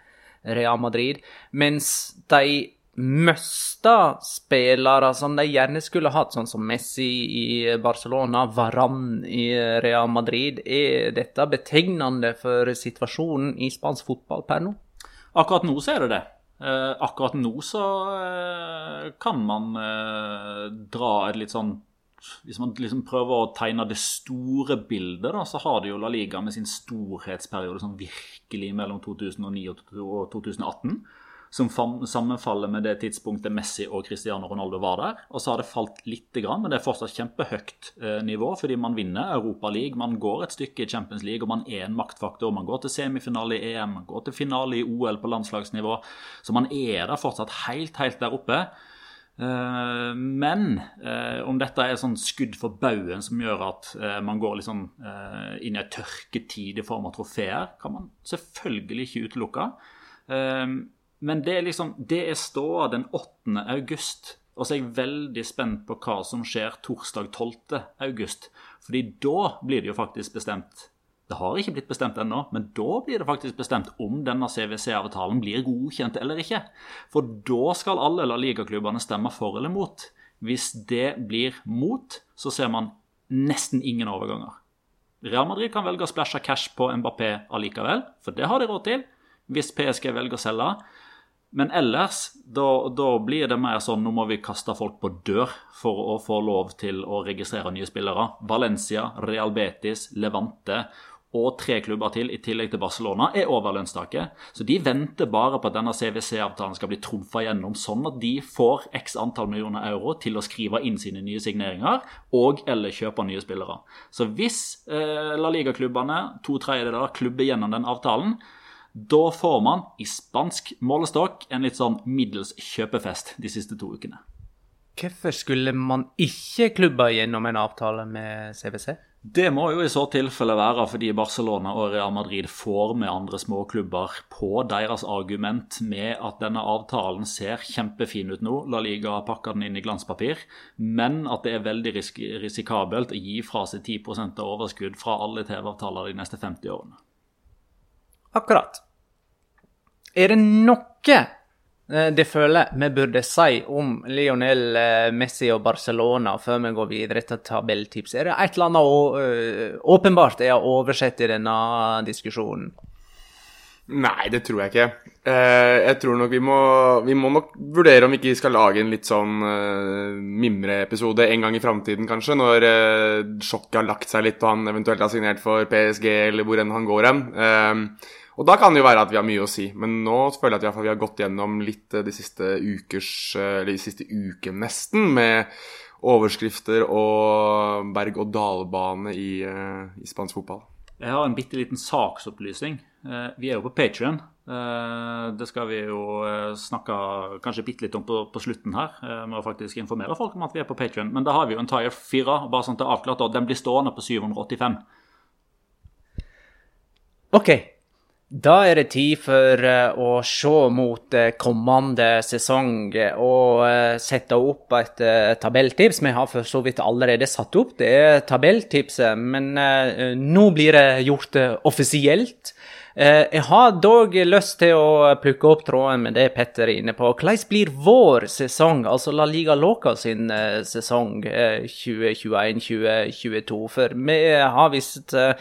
Real Madrid, mens de mista spillere som de gjerne skulle hatt, sånn som Messi i Barcelona, Varan i Real Madrid. Er dette betegnende for situasjonen i spansk fotball per nå? Akkurat nå så er det det. Eh, akkurat nå så eh, kan man eh, dra et litt sånn Hvis man liksom prøver å tegne det store bildet, da, så har det jo La Liga med sin storhetsperiode sånn virkelig mellom 2009 og 2018 som sammenfaller med det tidspunktet Messi og Cristiano Ronaldo var der. Og så har det falt litt, men det er fortsatt kjempehøyt eh, nivå, fordi man vinner Europa League, man går et stykke i Champions League, og man er en maktfaktor. Man går til semifinale i EM, man går til finale i OL på landslagsnivå. Så man er der fortsatt helt, helt der oppe. Uh, men uh, om dette er sånn skudd for baugen som gjør at man går liksom, inn i en tørketid i form av trofeer, kan man selvfølgelig ikke utelukke. Men det er liksom, det er ståa den 8. august. Og så er jeg veldig spent på hva som skjer torsdag 12. august. Fordi da blir det jo faktisk bestemt Det har ikke blitt bestemt ennå, men da blir det faktisk bestemt om denne CWC-avtalen blir godkjent eller ikke. For da skal alle La Liga-klubbene stemme for eller mot. Hvis det blir mot, så ser man nesten ingen overganger. Real Madrid kan velge å splæsje cash på Mbappé allikevel, for det har de råd til. Hvis PSG velger å selge. Men ellers, da, da, blir det mer sånn nå må vi kaste folk på dør for å få lov til å registrere nye spillere. Valencia, Real Betis, Levante og tre klubber til, i tillegg til Barcelona, er over lønnstaket. Så de venter bare på at denne CWC-avtalen skal bli trumfa gjennom, sånn at de får x antall millioner euro til å skrive inn sine nye signeringer og eller kjøpe nye spillere. Så hvis eh, La Liga-klubbene, to tredjedeler, klubber gjennom den avtalen, da får man i spansk målestokk en litt sånn middels kjøpefest de siste to ukene. Hvorfor skulle man ikke klubbe gjennom en avtale med CBC? Det må jo i så tilfelle være fordi Barcelona og Real Madrid får med andre småklubber på deres argument med at denne avtalen ser kjempefin ut nå. La Liga pakker den inn i glanspapir, men at det er veldig risk risikabelt å gi fra seg 10 av overskudd fra alle TV-avtaler de neste 50 årene. Akkurat. Er det noe Eh, det føler vi burde si om Lionel eh, Messi og Barcelona før vi går videre til tabelltips. Er det et eller annet eh, åpenbart har oversett i denne diskusjonen? Nei, det tror jeg ikke. Jeg tror nok vi må, vi må nok vurdere om vi ikke skal lage en litt sånn mimreepisode en gang i framtiden, kanskje. Når sjokket har lagt seg litt og han eventuelt har signert for PSG eller hvor enn han går hen. Og da kan det jo være at vi har mye å si, men nå føler jeg at vi har gått gjennom litt eh, de siste ukers eh, Eller de siste uken, nesten, med overskrifter og berg-og-dal-bane i, eh, i, spansk fotball. Jeg har en bitte liten saksopplysning. Vi er jo på Patrion. Det skal vi jo snakke kanskje bitte litt om på, på slutten her. med å faktisk informere folk om at vi er på Patrion. Men da har vi jo en Tire 4, bare sånn at det er avklart. Og den blir stående på 785. OK. Da er det tid for uh, å se mot uh, kommende sesong og uh, sette opp et tabelltips. Vi har for så vidt allerede satt opp det tabelltipset, men nå blir det gjort offisielt. jeg har dog lyst til å plukke opp tråden med det Petter er inne på. Hvordan blir vår sesong, altså La Liga Loca sin sesong 2021-2022? For vi har visst Eh,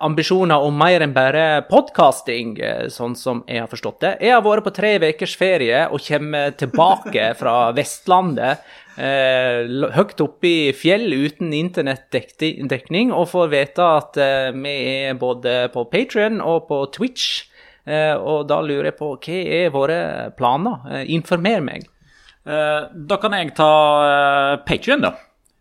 ambisjoner om mer enn bare podkasting, eh, sånn som jeg har forstått det. Jeg har vært på tre ukers ferie og kommer tilbake fra Vestlandet. Eh, høyt oppe i fjell uten internettdekning, og får vite at eh, vi er både på Patrion og på Twitch. Eh, og da lurer jeg på hva er våre planer? Eh, informer meg. da kan jeg ta Patrion, da.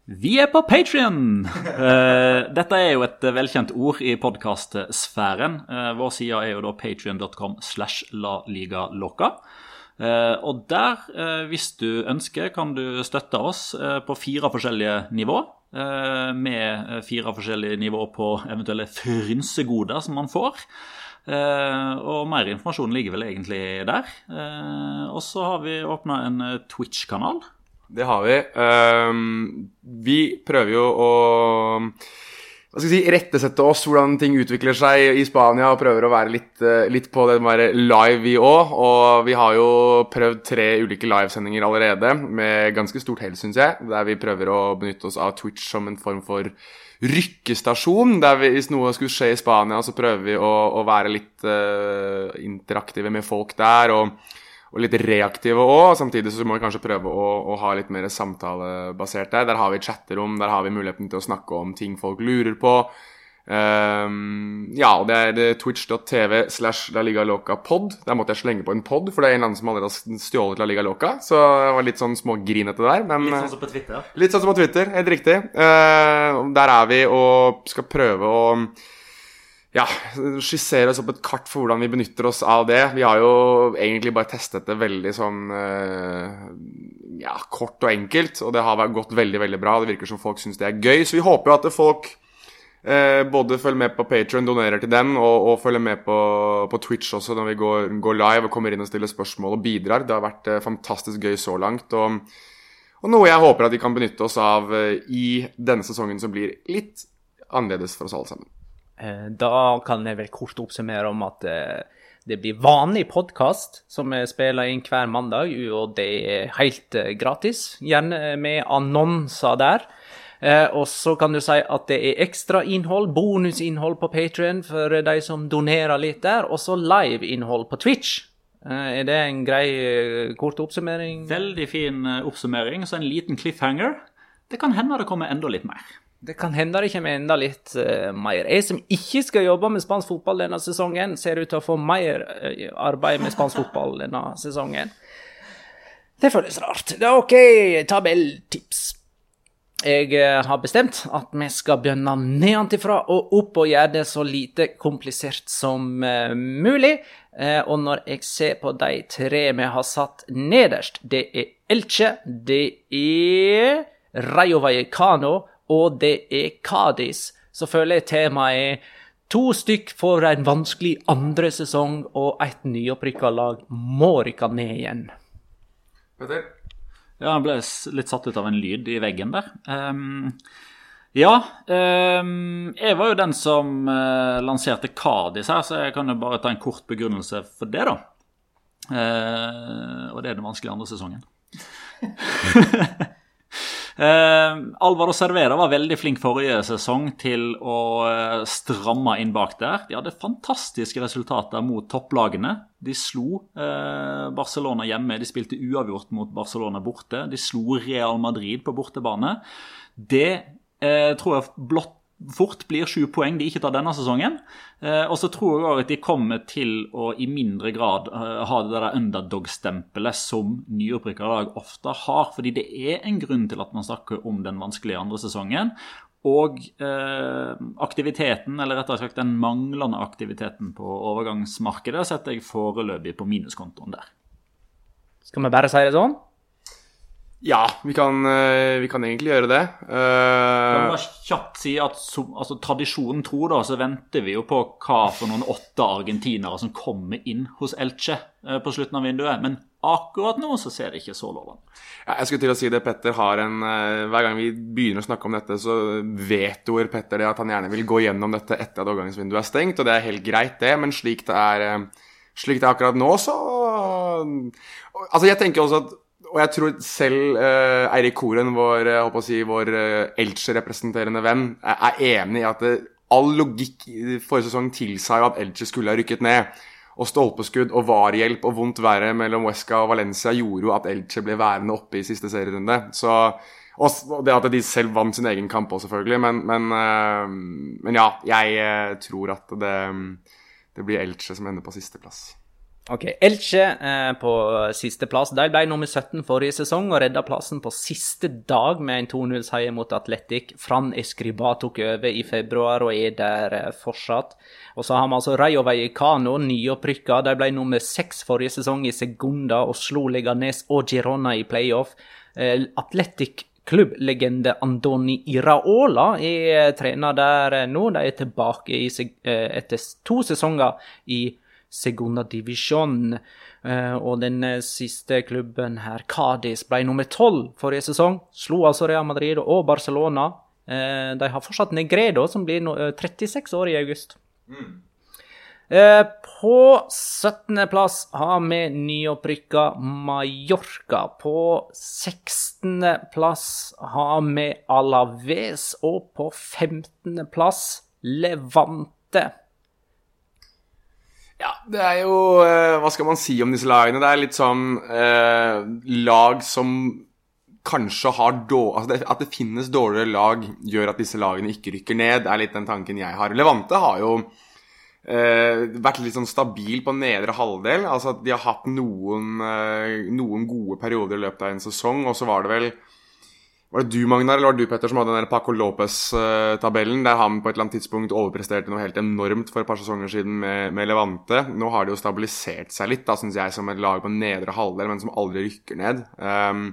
Vi er på Patrion! Uh, dette er jo et velkjent ord i podkastsfæren. Uh, vår side er jo da patrion.com slash la liga. Uh, og der, hvis du ønsker, kan du støtte oss på fire forskjellige nivå. med fire forskjellige nivå på eventuelle frynsegoder som man får. og mer informasjon ligger vel egentlig der. og så har vi åpna en Twitch-kanal. Det har vi. Um, vi prøver jo å hva skal jeg si, rettesette oss hvordan ting utvikler seg i Spania, og prøver å være litt, uh, litt på det med live, vi òg. Og vi har jo prøvd tre ulike livesendinger allerede, med ganske stort hell, syns jeg. Der vi prøver å benytte oss av Twitch som en form for rykkestasjon. Der vi, hvis noe skulle skje i Spania, så prøver vi å, å være litt uh, interaktive med folk der. og og litt reaktive òg. Samtidig så må vi kanskje prøve å, å, ha litt mer samtalebasert der. Der har vi chatterom, der har vi muligheten til å snakke om ting folk lurer på. Um, ja, og det er twitch.tv slash La Liga Loca pod. Der måtte jeg slenge på en pod, for det er en annen som allerede har stjålet La Liga Loca. Så det var litt sånn smågrinete der. Men, litt sånn som på Twitter? Litt sånn som på Twitter, helt riktig. Uh, der er vi og skal prøve å ja, skissere oss opp et kart for hvordan vi benytter oss av det. Vi har jo egentlig bare testet det veldig sånn eh, ja, kort og enkelt, og det har gått veldig veldig bra. Det virker som folk syns det er gøy, så vi håper jo at folk eh, både følger med på Patrion, donerer til den, og, og følger med på, på, Twitch også når vi går, går, live og kommer inn og stiller spørsmål og bidrar. Det har vært eh, fantastisk gøy så langt. og, og noe jeg håper at vi kan benytte oss av eh, i denne sesongen som blir litt annerledes for oss alle sammen. Eh, da kan jeg vel kort oppsummere om at eh, det blir vanlig podkast som er spiller inn hver mandag, og det er helt eh, gratis. Gjerne med annonser der. og så kan du si at det er ekstrainnhold, bonusinnhold på Patrion for de som donerer litt der, og så liveinnhold på Twitch. er det en grei, kort oppsummering? Veldig fin oppsummering. Så en liten cliffhanger. Det kan hende det kommer enda litt mer. Det kan hende det kommer enda litt uh, mer. Jeg som ikke skal jobbe med spansk fotball denne sesongen, ser ut til å få mer uh, arbeid med spansk fotball denne sesongen. Det føles rart. Det er OK, tabelltips. Jeg uh, har bestemt at vi skal begynne nedenfra og opp og gjøre det så lite komplisert som mulig. og når jeg ser på de tre vi har satt nederst, det er Elche, det er Rayo Vallecano og det er Kadis, Så føler jeg temaet er to stykk for en vanskelig andre sesong, og et nyopprykka lag må rykke ned igjen. Petter? Ja, han ble litt satt ut av en lyd i veggen der. Um, ja, um, jeg var jo den som uh, lanserte Kadis her, så jeg kan jo bare ta en kort begrunnelse for det, da. Uh, og det er den vanskelige andre sesongen. Eh, Alvaro Cervera var veldig flink forrige sesong til å eh, stramme inn bak der. De hadde fantastiske resultater mot topplagene. De slo eh, Barcelona hjemme, de spilte uavgjort mot Barcelona borte. De slo Real Madrid på bortebane. Det tror jeg blott fort blir sju poeng de ikke tar denne sesongen. Eh, og så tror jeg også at de kommer til å i mindre grad eh, ha det der underdog-stempelet som nyopprykka lag ofte har. Fordi det er en grunn til at man snakker om den vanskelige andre sesongen. Og eh, aktiviteten, eller rettere sagt den manglende aktiviteten på overgangsmarkedet, setter jeg foreløpig på minuskontoen der. Skal vi bare si det sånn? Ja, vi kan, eh, vi kan egentlig gjøre det. Kan jeg Eh, bare kjapt si at som, altså, Tradisjonen tro da, så venter vi jo på hva for noen åtte argentinere som kommer inn hos Elche uh, på slutten av vinduet. Men akkurat nå så ser det ikke så lovende ja, jeg skulle til å si det, Petter har en uh, Hver gang vi begynner å snakke om dette, så vetoer Petter det at han gjerne vil gå gjennom dette etter at overgangsvinduet er stengt, og det er helt greit, det, men slik det er, slik det er akkurat nå, så Altså, jeg tenker også at og jeg tror selv uh, Eirik Koren, vår, eh, si, vår uh, Elche-representerende venn, er, enig i at det, all logikk forrige sesong tilsa jo at Elche skulle ha rykket ned. Og stolpeskudd og varhjelp og vondt været mellom Wesca og Valencia gjorde jo at Elche ble værende oppe i siste serierunde. Så, og det at de selv vant sin egen kamp òg, selvfølgelig. Men, men, uh, men ja, jeg tror at det, det blir Elche som ender på sisteplass. Ok, Elche eh, på sisteplass. De ble nummer 17 forrige sesong og redda plassen på siste dag med en 2-0-seier mot Atletic. Fran Escriba tok over i februar og er der eh, fortsatt. Og så har vi altså Rayo Vallecano, nyopprykka. De ble nummer 6 forrige sesong i Segunda og slo Leganes og Girona i playoff. Eh, Atletic Klubblegende Andoni Iraola er trener der eh, nå. De er tilbake i, eh, etter to sesonger i Segunda Divisjon. Eh, og den eh, siste klubben her, Cádiz, ble nummer tolv forrige sesong. Slo altså Real Madrid og Barcelona. Eh, de har fortsatt Negredo, som blir eh, 36 år i august. Mm. på 17.-plass har vi nyopprykka Mallorca. På 16.-plass har vi Alaves, og på 15.-plass Levante. Ja, det er jo eh, Hva skal man si om disse lagene? Det er litt sånn eh, lag som kanskje har dårlig Altså det, at det finnes dårligere lag, gjør at disse lagene ikke rykker ned. Det er litt den tanken jeg har. Levante har jo eh, vært litt sånn stabil på nedre halvdel. Altså at de har hatt noen, eh, noen gode perioder i løpet av en sesong, og så var det vel var det du, Magnar, eller var det du, Petter, som hadde den der Paco Lopez-tabellen, der han på et eller annet tidspunkt overpresterte noe helt enormt for et par sesonger siden med, med Levante? Nå har det jo stabilisert seg litt, da, syns jeg, som et lag på nedre halvdel, men som aldri rykker ned. Um,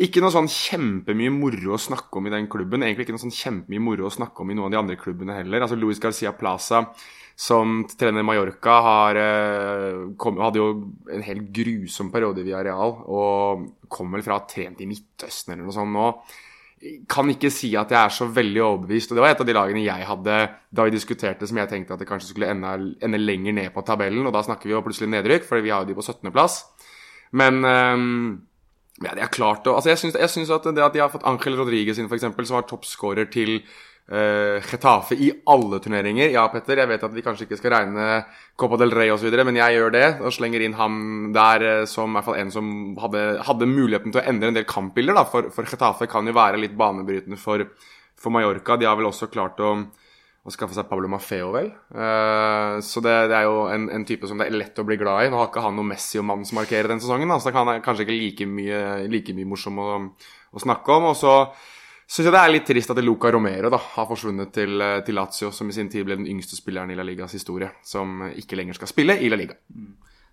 ikke noe sånn kjempemye moro å snakke om i den klubben. Egentlig ikke noe sånn kjempemye moro å snakke om i noen av de andre klubbene heller. Altså Luis Garcia Plaza, som trener Mallorca, har, eh, kom, hadde jo en helt grusom periode via Real, og kom vel fra å ha trent i Midtøsten eller noe sånt nå. Kan ikke si at jeg er så veldig overbevist. Og det var et av de lagene jeg hadde da vi diskuterte som jeg tenkte at det kanskje skulle ende, ende lenger ned på tabellen. Og da snakker vi jo plutselig nedrykk, for vi har jo de på 17.-plass. Men ehm, ja, de har klart å altså Jeg syns, at det at de har fått Angel Rodriguez inn, f.eks., som var toppskårer til uh, Getafe i alle turneringer. Ja, Petter, jeg vet at vi kanskje ikke skal regne Copa del Rey osv., men jeg gjør det. Og slenger inn ham der eh, som i hvert fall en som hadde, hadde muligheten til å endre en del kampbilder. da, For, for Getafe kan jo være litt banebrytende for, for Mallorca. De har vel også klart å å skaffe seg Pablo Maffeo, vel. Uh, så det, det er jo en, en, type som det er lett å bli glad i. Nå har ikke han noe Messi og mann som markerer den sesongen, så han er kanskje ikke like mye, like mye morsom å, å, snakke om. Og så syns jeg det er litt trist at Luca Romero da, har forsvunnet til, til Lazio, som i sin tid ble den yngste spilleren i La Ligas historie, som ikke lenger skal spille i La Liga.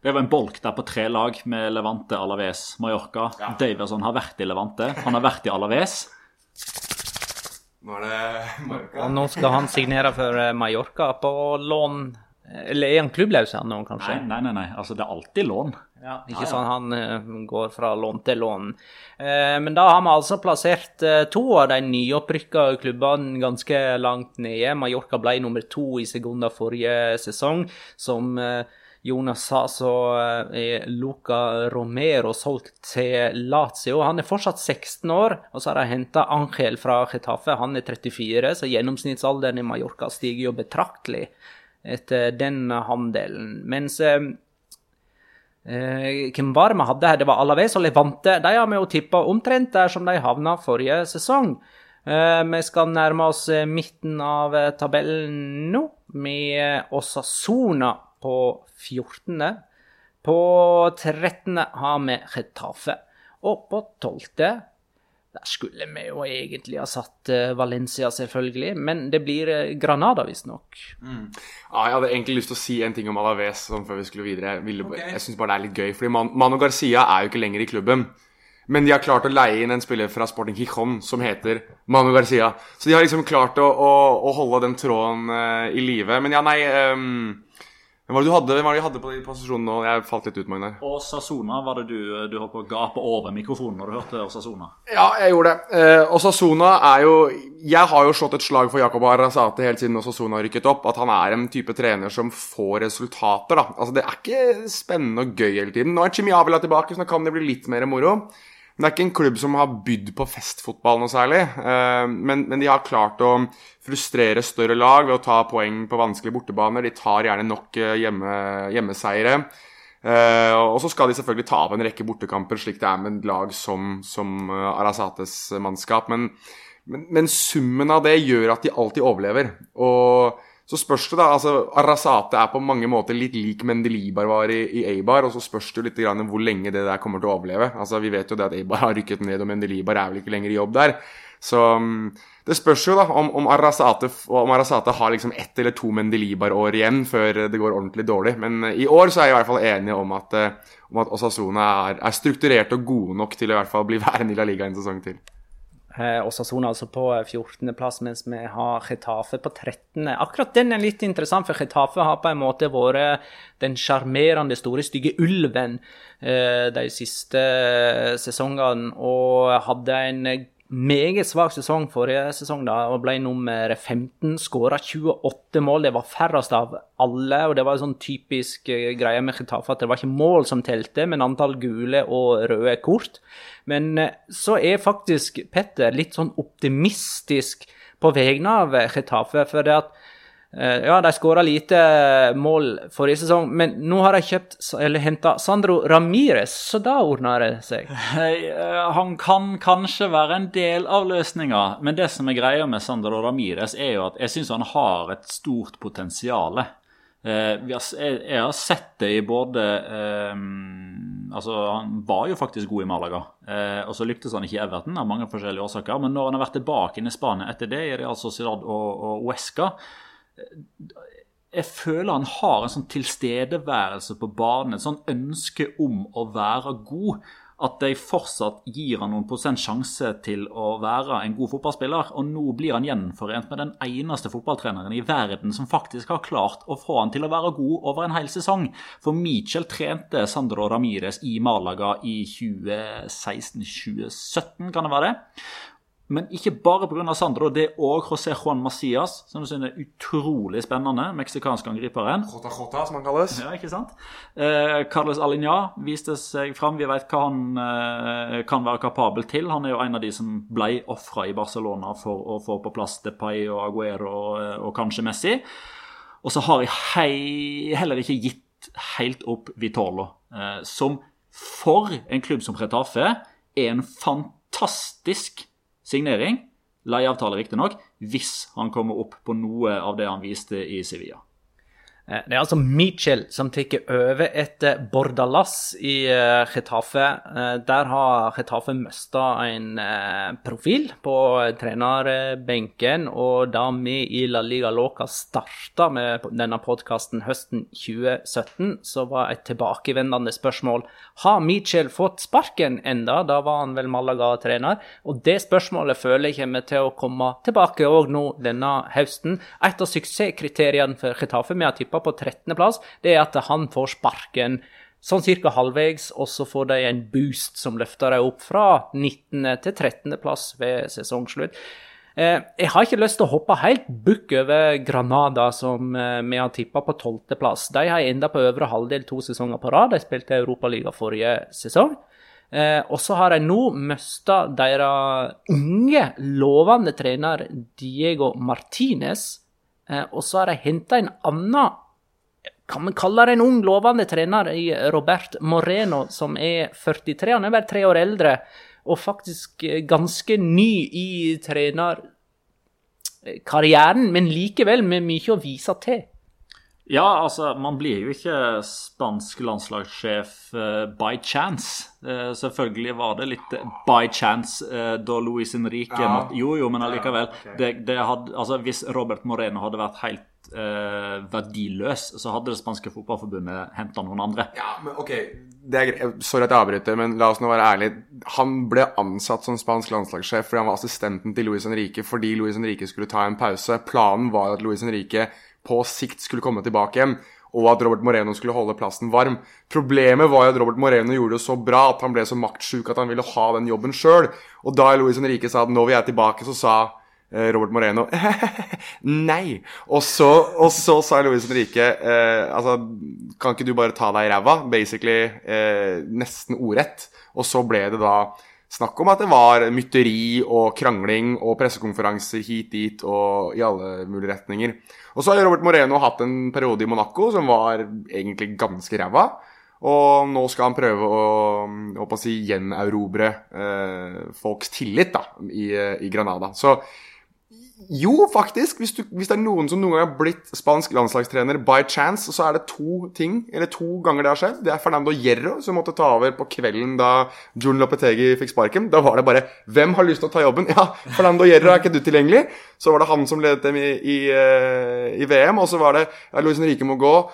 Det var en bolk der på tre lag med Levante, Alaves, Mallorca. Ja. Davidson har vært i Levante. Han har vært i Alaves. Nå er det Mallorca. Og nå skal han signere for eh, Mallorca på lån. Eller er han klubbløs nå, kanskje? Nei, nei, nei, nei. Altså, det er alltid lån. Ja, ikke sånn han eh, går fra lån til lån. Eh, men da har vi altså plassert eh, to av de nyopprykka klubbene ganske langt nede. Mallorca ble nummer to i sekunder forrige sesong. Som eh, Jonas sa, så eh, er Luca Romero solgt til Lazio. Han er fortsatt 16 år, og så har de henta Angel fra Getafe. Han er 34, så gjennomsnittsalderen i Mallorca stiger jo betraktelig etter den handelen. Mens eh, Eh, hvem var det vi hadde her? Det var Alaves og Levante. De har vi jo tippa omtrent der som de havna forrige sesong. Vi skal nærme oss midten av tabellen nå, med Osasona på 14. På 13. har vi Retafe. Og på 12. Der skulle vi jo egentlig ha satt eh, Valencia, selvfølgelig. Men det blir eh, Granada, visstnok. Ja, jeg hadde egentlig lyst til å si en ting om Alaves sånn før vi skulle videre. Jeg, ville, jeg syns bare det er litt gøy, fordi Man Mano Garcia er jo ikke lenger i klubben. Men de har klart å leie inn en spiller fra Sporting Gijon som heter Mano Garcia. Så de har liksom klart å, å, å holde den tråden uh, i live. Men ja, nei ehm, Hvem var det du hadde, hvem var det du hadde på de posisjonene nå? Jeg falt litt ut, Magnar. Og Sasona var det du, du holdt på å gape over mikrofonen når du hørte Osasona. Ja, jeg gjorde det. Eh, Osasuna er jo Jeg har jo slått et slag for Jakob Arrazate helt siden Osasuna rykket opp. At han er en type trener som får resultater, da. Altså, det er ikke spennende og gøy hele tiden. Nå er Chimiavila tilbake, så nå kan det bli litt mer moro. Det er ikke en klubb som har bydd på festfotball noe særlig. Eh, men, men de har klart å frustrere større lag ved å ta poeng på vanskelige bortebaner. De tar gjerne nok eh, hjemme, hjemmeseiere. Eh, og så skal de selvfølgelig ta av en rekke bortekamper, slik det er med et lag som, som Arasates mannskap. Men, men, men summen av det gjør at de alltid overlever. Og så spørs det, da. altså Arasate er på mange måter litt lik Mendelibar var i, Eibar. Og så spørs det jo litt grann hvor lenge det der kommer til å overleve. Altså Vi vet jo det at Eibar har rykket ned, og Mendelibar er vel ikke lenger i jobb der. Så um, det spørs jo da om, om, Arasate, om Arasate har liksom ett eller to Mendelibar-år igjen før det går ordentlig dårlig. Men uh, i år så er jeg i hvert fall enig om at, uh, om at Osasuna er, er strukturert og gode nok til å i hvert fall bli værende i La Liga en sesong til. Eh, Osasona altså på 14.-plass, mens vi har Getafe på 13. Akkurat den er litt interessant, for Getafe har på en måte vært den sjarmerende, store, stygge ulven eh, de siste sesongene, og hadde en meget svak sesong forrige sesong da, og ble nummer 15. Skåra 28 mål, det var færrest av alle. og Det var en sånn typisk uh, greie med Getafe at det var ikke mål som telte, men antall gule og røde kort. Men uh, så er faktisk Petter litt sånn optimistisk på vegne av Getafe. for det at ja, de skåra lite mål forrige sesong, men nå har de kjøpt, henta Sandro Ramires, så da ordner det seg. Eh, han kan kanskje være en del av løsninga, men det som er greia med Sandro Ramires, er jo at jeg syns han har et stort potensial. Eh, jeg, har sett det i både eh, Altså, han var jo faktisk god i Malaga, eh, og så lyktes han ikke i Everton av mange forskjellige årsaker. Men når han har vært tilbake inn i Spania etter det, i Real Sociedad og, og Huesca jeg føler han har en sånn tilstedeværelse på banen, et sånn ønske om å være god, at de fortsatt gir han noen prosent sjanse til å være en god fotballspiller. Og nå blir han gjenforent med den eneste fotballtreneren i verden som faktisk har klart å få han til å være god over en hel sesong. For Michel trente Sandro Ramires i Malaga i 2016-2017, kan det være det? Men ikke bare pga. Sandro, det er òg José Juan Macias, som du synes er utrolig spennende. Meksikanske angriperen. Jota Jota, som han kalles. Ja, ikke sant? Eh, Carlos Aligna viste seg fram. Vi vet hva han eh, kan være kapabel til. Han er jo en av de som ble ofra i Barcelona for å få på plass Depay og Aguero og, og kanskje Messi. Og så har jeg hei, heller ikke gitt helt opp Vitolo, eh, som for en klubb som Retafe er en fantastisk signering. Leieavtale, riktignok, hvis han kommer opp på noe av det han viste i Sevilla. Eh, Det er altså Mitchell som tar over etter Bordalas i eh, Getafe. Eh, Der har Getafe mista en profil på trenerbenken, og da vi i La Liga Loca starta med denne podkasten høsten 2017, så var et tilbakevendende spørsmål har Mitchell fått sparken enda? Da var han vel Malaga-trener. Og det spørsmålet føler jeg kommer til å komme tilbake òg nå denne høsten. Et av suksesskriteriene for Getafe, vi har tippa på 13.-plass, det er at han får sparken sånn cirka halvveis, og så får de en boost som løfter dem opp fra 19. til 13.-plass ved sesongslutt. Eh, jeg har ikke lyst til å hoppe helt bukk over Granada, som eh, vi har tippa på 12.-plass. De har enda på øvre halvdel to sesonger på rad. De spilte Europaliga forrige sesong. Eh, og så har de nå mista deres unge, lovende trener Diego Martinez. Og så har de henta en annen kan vi kalle det en ung, lovende trener i Robert Moreno, som er 43. Han er bare tre år eldre, og faktisk eh, ganske ny i trenerkarrieren, men likevel med mye å vise til. Ja, altså, man blir jo ikke spansk landslagssjef eh, by chance. Eh, selvfølgelig var det litt by chance eh, da Luis Henrique Ja. måtte Jo, jo, men allikevel. Ja, okay. det, det hadde, altså, hvis Robert Moreno hadde vært helt eh, verdiløs, så hadde det spanske fotballforbundet henta noen andre. Ja, men ok. Sorry at jeg avbryter, men la oss nå være ærlige. Han ble ansatt som spansk landslagssjef fordi han var assistenten til Luis Henrique fordi Luis Henrique skulle ta en pause. Planen var at Luis Henrique på sikt skulle komme tilbake igjen, og at Robert Moreno skulle holde plassen varm. Problemet var jo at Robert Moreno gjorde det så bra at han ble så maktsjuk at han ville ha den jobben sjøl. Og da Luis Henrique sa at nå vil jeg tilbake, så sa eh, Robert Moreno Nei. Og så, og så sa Luis Henrique eh, Altså, kan ikke du bare ta deg i ræva? Basically eh, nesten ordrett. Og så ble det da snakk om at det var mytteri og krangling og pressekonferanser hit dit og i alle mulige retninger. Og så har Robert Moreno hatt en periode i Monaco som var egentlig ganske ræva. Og nå skal han prøve å, å si, gjenerobre eh, folks tillit da, i, eh, i Granada. Så jo, faktisk. Hvis, du, hvis det er noen som noen gang har blitt spansk landslagstrener by chance, så er det to ting, eller to ganger det har skjedd. Det er Fernando Hierro, som måtte ta over på kvelden da Jun Lopetegi fikk sparken. Da var det bare 'Hvem har lyst til å ta jobben?' Ja, Fernando Hierro, er ikke du tilgjengelig? Så var det han som ledet dem i, i, eh, i VM, og så var det ja, Luis Henrique må gå.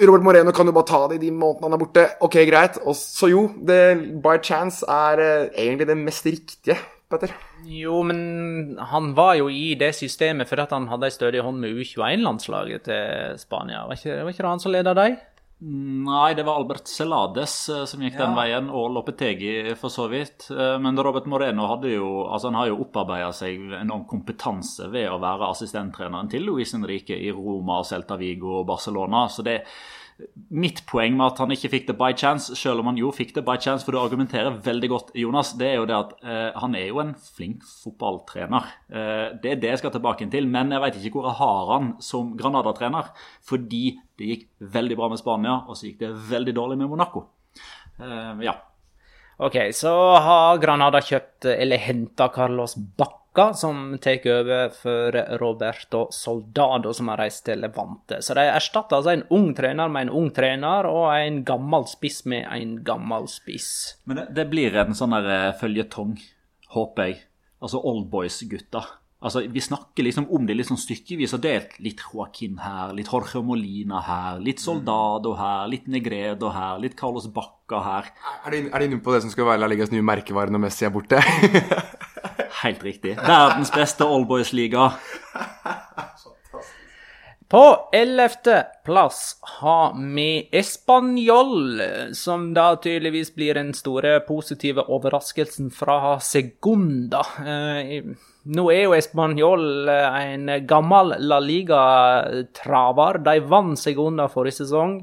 Robert Moreno kan jo bare ta det i de månedene han er borte. Ok, greit. Og så jo, det by chance er eh, egentlig det mest riktige, Petter. Jo, men han var jo i det systemet fordi han hadde ei stødig hånd med U21-landslaget til Spania. Var ikke, var ikke det han som leda dem? Nei, det var Albert Celades eh, som gikk den veien, og Lopetegi for så vidt. Eh, Men Robert Moreno hadde jo, altså han har jo opparbeida seg enorm kompetanse ved å være assistenttreneren til Luis Henrique i Roma, Celta Vigo og Barcelona. Så det Mitt poeng med at han ikke fikk det by chance, selv om han jo fikk det by chance, for du argumenterer veldig godt, Jonas, det er jo det at eh, han er jo en flink fotballtrener. Eh, det er det jeg skal tilbake til, men jeg vet ikke hvor jeg har han som Granada-trener. Fordi det gikk veldig bra med Spania, og så gikk det veldig dårlig med Monaco. Eh, ja. Ok, så har Granada kjøpt, eller henta Carlos Bacca, som tar over for Roberto Soldado, som har reist til Levante. Så de erstatter altså en ung trener med en ung trener, og en gammel spiss med en gammel spiss. Men det, det blir en sånn eh, føljetong, håper jeg. Altså Oldboys-gutta. Altså, Vi snakker liksom om det litt sånn stykkevis og delt. Litt Joaquin her, litt Jorge Molina her, litt Soldado her, litt Negredo her, litt Carlos Bacca her. Er de, er de inne på det som skal være La Ligas nye merkevare når Messi er borte? Helt riktig. Verdens beste Oldboys-liga. På ellevte plass har vi Español, som da tydeligvis blir den store positive overraskelsen fra Segunda. Eh, nå er jo Español eh, en gammel La Liga-traver. De vant Segunda forrige sesong.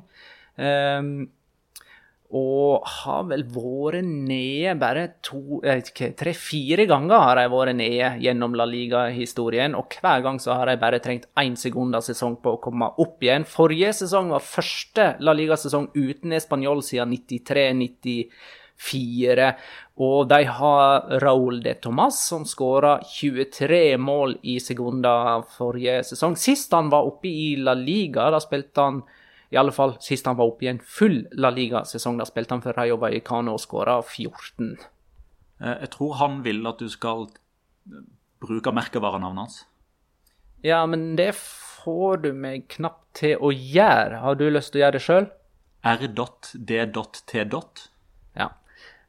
Og har vel vært nede bare jeg tre-fire ganger har de vært nede gjennom La Liga-historien, og hver gang så har de bare trengt én sekund av sesong på å komme opp igjen. Forrige sesong var første La Liga-sesong uten Español siden 93-94. Og de har Raúl de Tomàs, som skåra 23 mål i sekunder forrige sesong. Sist han var oppe i La Liga, da spilte han i alle fall sist han var oppe i en full La Liga-sesong. Da spilte han for Rayo Vallecano og skåra 14. Eh, Jeg tror han vil at du skal bruke merkevarenavnet hans. Ja, men det får du meg knapt til å gjøre. Har du lyst til å gjøre det sjøl? R.D.T. Ja.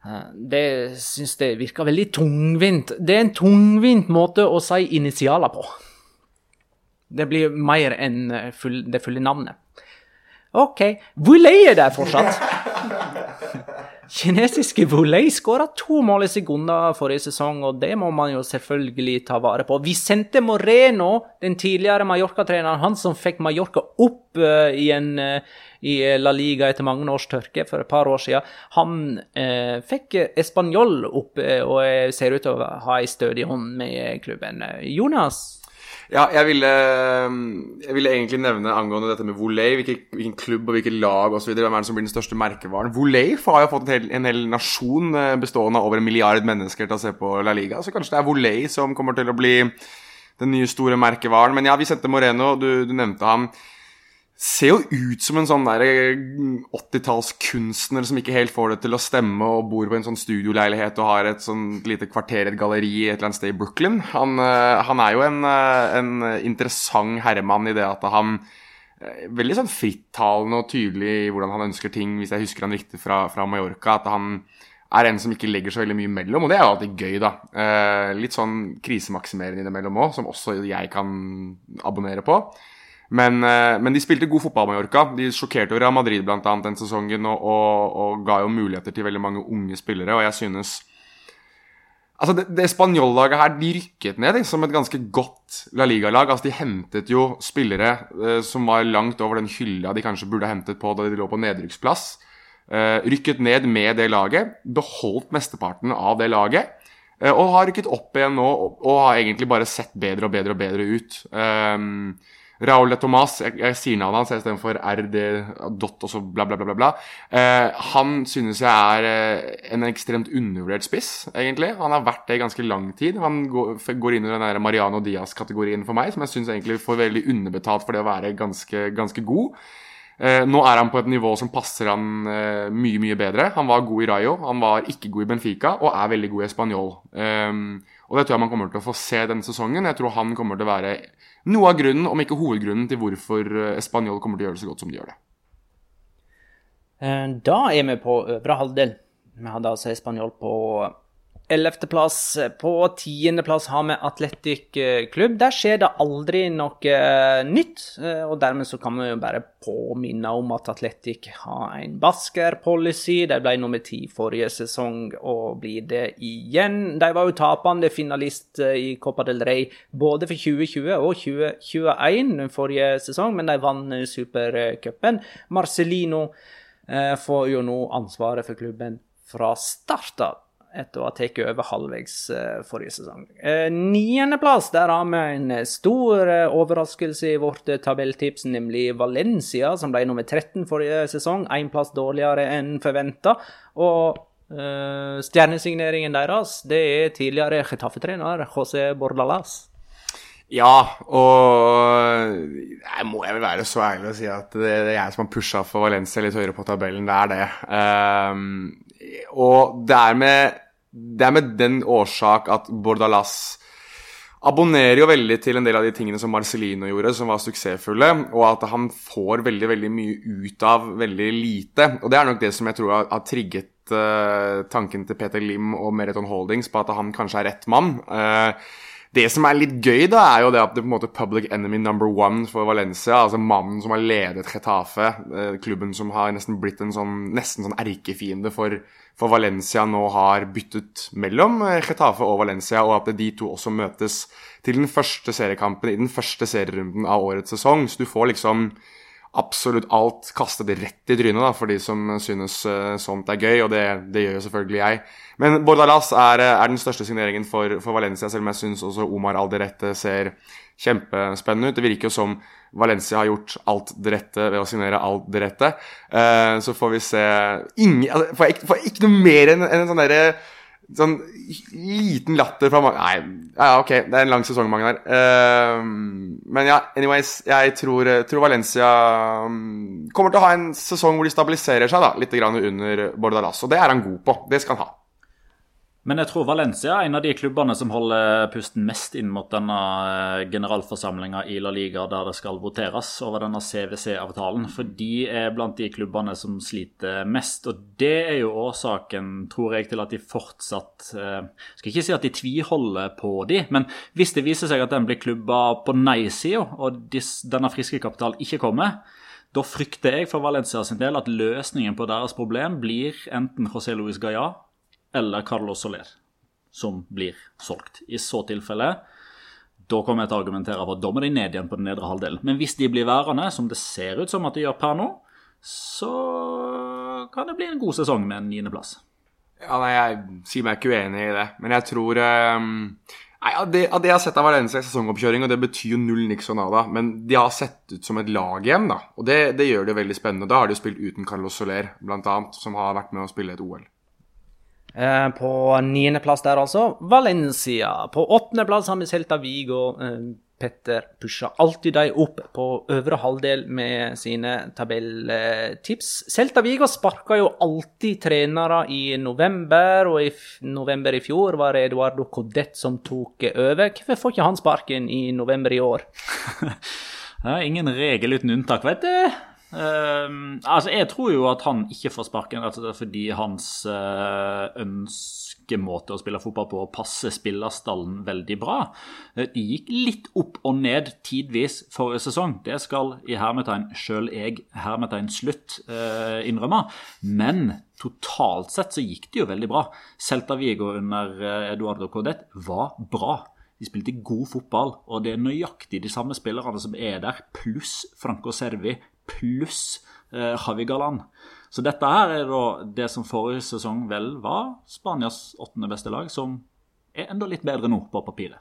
Eh, Det syns jeg virker veldig tungvint. Det er en tungvint måte å si initialer på. Det blir mer enn eh, full, det fulle navnet. OK. Vouley er der fortsatt. Kinesiske Vouley skåra to mål i sekunder forrige sesong, og det må man jo selvfølgelig ta vare på. Vicente Moreno, den tidligere Mallorca-treneren, han som fikk Mallorca opp uh, i, en, eh, i La Liga etter mange års tørke for et par år siden, han uh, fikk Español opp og ser ut til å ha ei stødig hånd med klubben. Jonas? Ja, jeg ville, jeg ville egentlig nevne angående dette med Voley, hvilken, hvilken klubb og hvilket lag osv. Hvem er det som blir den største merkevaren? Voley har jo fått en hel, en hel nasjon eh, bestående av over en milliard mennesker til å se på La Liga, så kanskje det er Voley som kommer til å bli den nye store merkevaren. Men ja, vi sendte Moreno, du, du nevnte ham. Ser jo ut som en sånn der 80-tallskunstner som ikke helt får det til å stemme og bor på en sånn studioleilighet og har et sånn lite kvarter, et galleri et eller annet sted i Brooklyn. Han, eh, han er jo en, eh, en interessant herremann i det at han eh, Veldig sånn frittalende og tydelig i hvordan han ønsker ting, hvis jeg husker han riktig fra, fra Mallorca. At han er en som ikke legger så veldig mye mellom, og det er jo alltid gøy, da. Eh, litt sånn krisemaksimerende innimellom òg, som også jeg kan abonnere på. Men, eh, men de spilte god fotball, Mallorca. De sjokkerte jo Real Madrid blant annet den sesongen og, og, og ga jo muligheter til veldig mange unge spillere, og jeg synes Altså, Det, det spanjollaget her de rykket ned som et ganske godt La Liga-lag. Altså, De hentet jo spillere eh, som var langt over den hylla de kanskje burde hentet på da de lå på nedrykksplass. Eh, rykket ned med det laget, beholdt mesteparten av det laget. eh, og har rykket opp igjen nå og, og har egentlig bare sett bedre og bedre og bedre ut. Um, Raúl de Tomàs, jeg, jeg sier navnet hans istedenfor RD dot og så bla, bla, bla. bla, bla. Eh, han synes jeg er eh, en ekstremt undervurdert spiss, egentlig. Han har vært det i ganske lang tid. Han går, går inn i den der Mariano Diaz-kategorien for meg, som jeg syns egentlig får veldig underbetalt for det å være ganske, ganske god. Eh, nå er han på et nivå som passer han eh, mye, mye bedre. Han var god i Rayo, han var ikke god i Benfica, og er veldig god i Español. Um, og det tror jeg man kommer til å få se denne sesongen. Jeg tror han kommer til å være noe av grunnen, om ikke hovedgrunnen, til hvorfor eh, Spanjol kommer til å gjøre det så godt som de gjør det. Eh, Da er vi på øvre halvdel. Vi hadde altså Spanjol på 11.-plass. På 10.-plass har vi Atletic eh, klubb. Der skjer det aldri noe eh, nytt. eh, Og dermed så kan vi jo bare påminne om at Atletic har en Basker-policy. De ble nummer ti forrige sesong og blir det igjen. De var jo tapende finalist eh, i Copa del Rey både for 2020 og 2021 forrige sesong, men de vant eh, supercupen. Marcelino eh, får jo nå ansvaret for klubben fra start av etter å ha tatt over halvveis eh, forrige sesong. Eh, Niendeplass, der har vi en eh, stor overraskelse i vårt tabelltips, nemlig Valencia, som ble nummer 13 forrige sesong. Én plass dårligere enn forventa. Og uh, stjernesigneringen deres, det er tidligere Getafe-trener José Bordalas. Ja, og jeg må jeg vel være så ærlig å si at det, det er jeg som har pusha for Valencia litt høyere på tabellen. Det er det. Ehm, og det er, med, det er med den årsak at Bordalas abonnerer jo veldig til en del av de tingene som Marcelino gjorde, som var suksessfulle, og at han får veldig veldig mye ut av veldig lite. Og det er nok det som jeg tror har, har trigget uh, tanken til Peter Lim og Meriton Holdings på at han kanskje er rett mann. Uh, det som er litt gøy, da, er jo det at det på en måte public enemy number one for Valencia, altså mannen som har ledet Getafe, eh, klubben som har nesten blitt en sånn, nesten sånn erkefiende for, for Valencia, nå har byttet mellom eh, Getafe og Valencia, og at de to også møtes til den første seriekampen i den første serierunden av årets sesong. Så du får liksom absolutt alt kastet rett i trynet da, for de som synes uh, sånt er gøy, og det, det, gjør jo selvfølgelig jeg. Men Bordalas er, er den største signeringen for, for, Valencia, selv om jeg syns også Omar Alderette ser kjempespennende ut. Det virker jo som Valencia har gjort alt det rette ved å signere alt det rette. Uh, så får vi se Ingen, altså, får, jeg, får jeg ikke noe mer enn en sånn derre sånn liten latter fra mange Nei, ja, ok, det er en lang sesong, Magnar. Uh, men ja, anyways, jeg tror, tror, Valencia um, kommer til å ha en sesong hvor de stabiliserer seg da, litt under Bordalas. Og det er han god på. Det skal han ha. Men jeg tror Valencia er en av de klubbene som holder pusten mest inn mot denne eh, generalforsamlinga i La Liga der det skal voteres over denne CWC-avtalen. For de er blant de klubbene som sliter mest. Og det er jo årsaken, tror jeg, til at de fortsatt eh, skal ikke si at de tviholder på de, men hvis det viser seg at den blir klubba på nei-sida, og denne friske kapitalen ikke kommer, da frykter jeg for Valencia sin del at løsningen på deres problem blir enten José Luis Gaya eller Carlos Soler som blir solgt. I så tilfelle da kommer jeg til å argumentere for at da må de ned igjen på den nedre halvdelen. Men hvis de blir værende, som det ser ut som at de gjør per nå, så kan det bli en god sesong med en niendeplass. Ja, nei, Jeg sier meg ikke uenig i det, men jeg tror um, nei, av, det, av det jeg har sett av Valencia eneste sesongoppkjøring, og det betyr jo null niks og nada, men de har sett ut som et lag igjen, da. Og det, det gjør det veldig spennende. Da har de jo spilt uten Carlos Soler, blant annet, som har vært med å spille et OL. Eh, på niendeplass der, altså, Valencia. På åttendeplass har vi Celta Vigo. Eh, Petter pusher alltid de opp på øvre halvdel med sine tabelltips. Celta Vigo sparka jo alltid trenere i november, og i november i fjor var det Eduardo Codet som tok over. Hvorfor får ikke han sparken i november i år? det er ingen regel uten unntak, vet du. Uh, altså, Jeg tror jo at han ikke får sparken altså fordi hans uh, ønskemåte å spille fotball på passer spillerstallen veldig bra. Uh, de gikk litt opp og ned tidvis forrige sesong. Det skal i hermetegn sjøl jeg hermetegn slutt uh, innrømme. Men totalt sett så gikk det jo veldig bra. Celta Vigo under Eduardo Cordet var bra. De spilte god fotball, og det er nøyaktig de samme spillerne som er der, pluss Franco Servi, pluss eh, Javi Galan. Så dette her er da det som forrige sesong vel var Spanias åttende beste lag, som er enda litt bedre nå på papiret.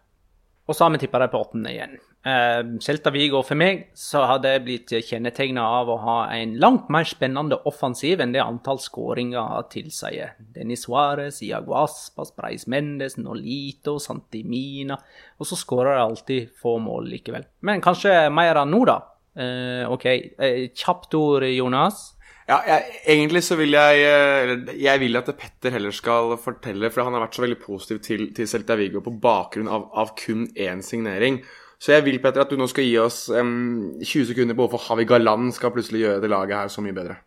Og så har vi tippa dem på åttende igjen. Eh, Celta Vigo for meg så har det blitt kjennetegna av å ha en langt mer spennende offensiv enn det antall skåringer tilsier. Denis Suárez, Iago Aspas, Breis Mendes, Nolito, Santimina Og så skårer de alltid få mål likevel. Men kanskje mer enn nå, da. Uh, OK. Uh, kjapt ord, Jonas. Ja, jeg, Egentlig så vil jeg eh, Jeg vil at Petter heller skal fortelle, for han har vært så veldig positiv til, til Celta Vigo på bakgrunn av, av, kun én signering. Så jeg vil Petter, at du nå skal gi oss um, 20 sekunder på hvorfor Havi Galan skal plutselig gjøre det laget her så mye bedre.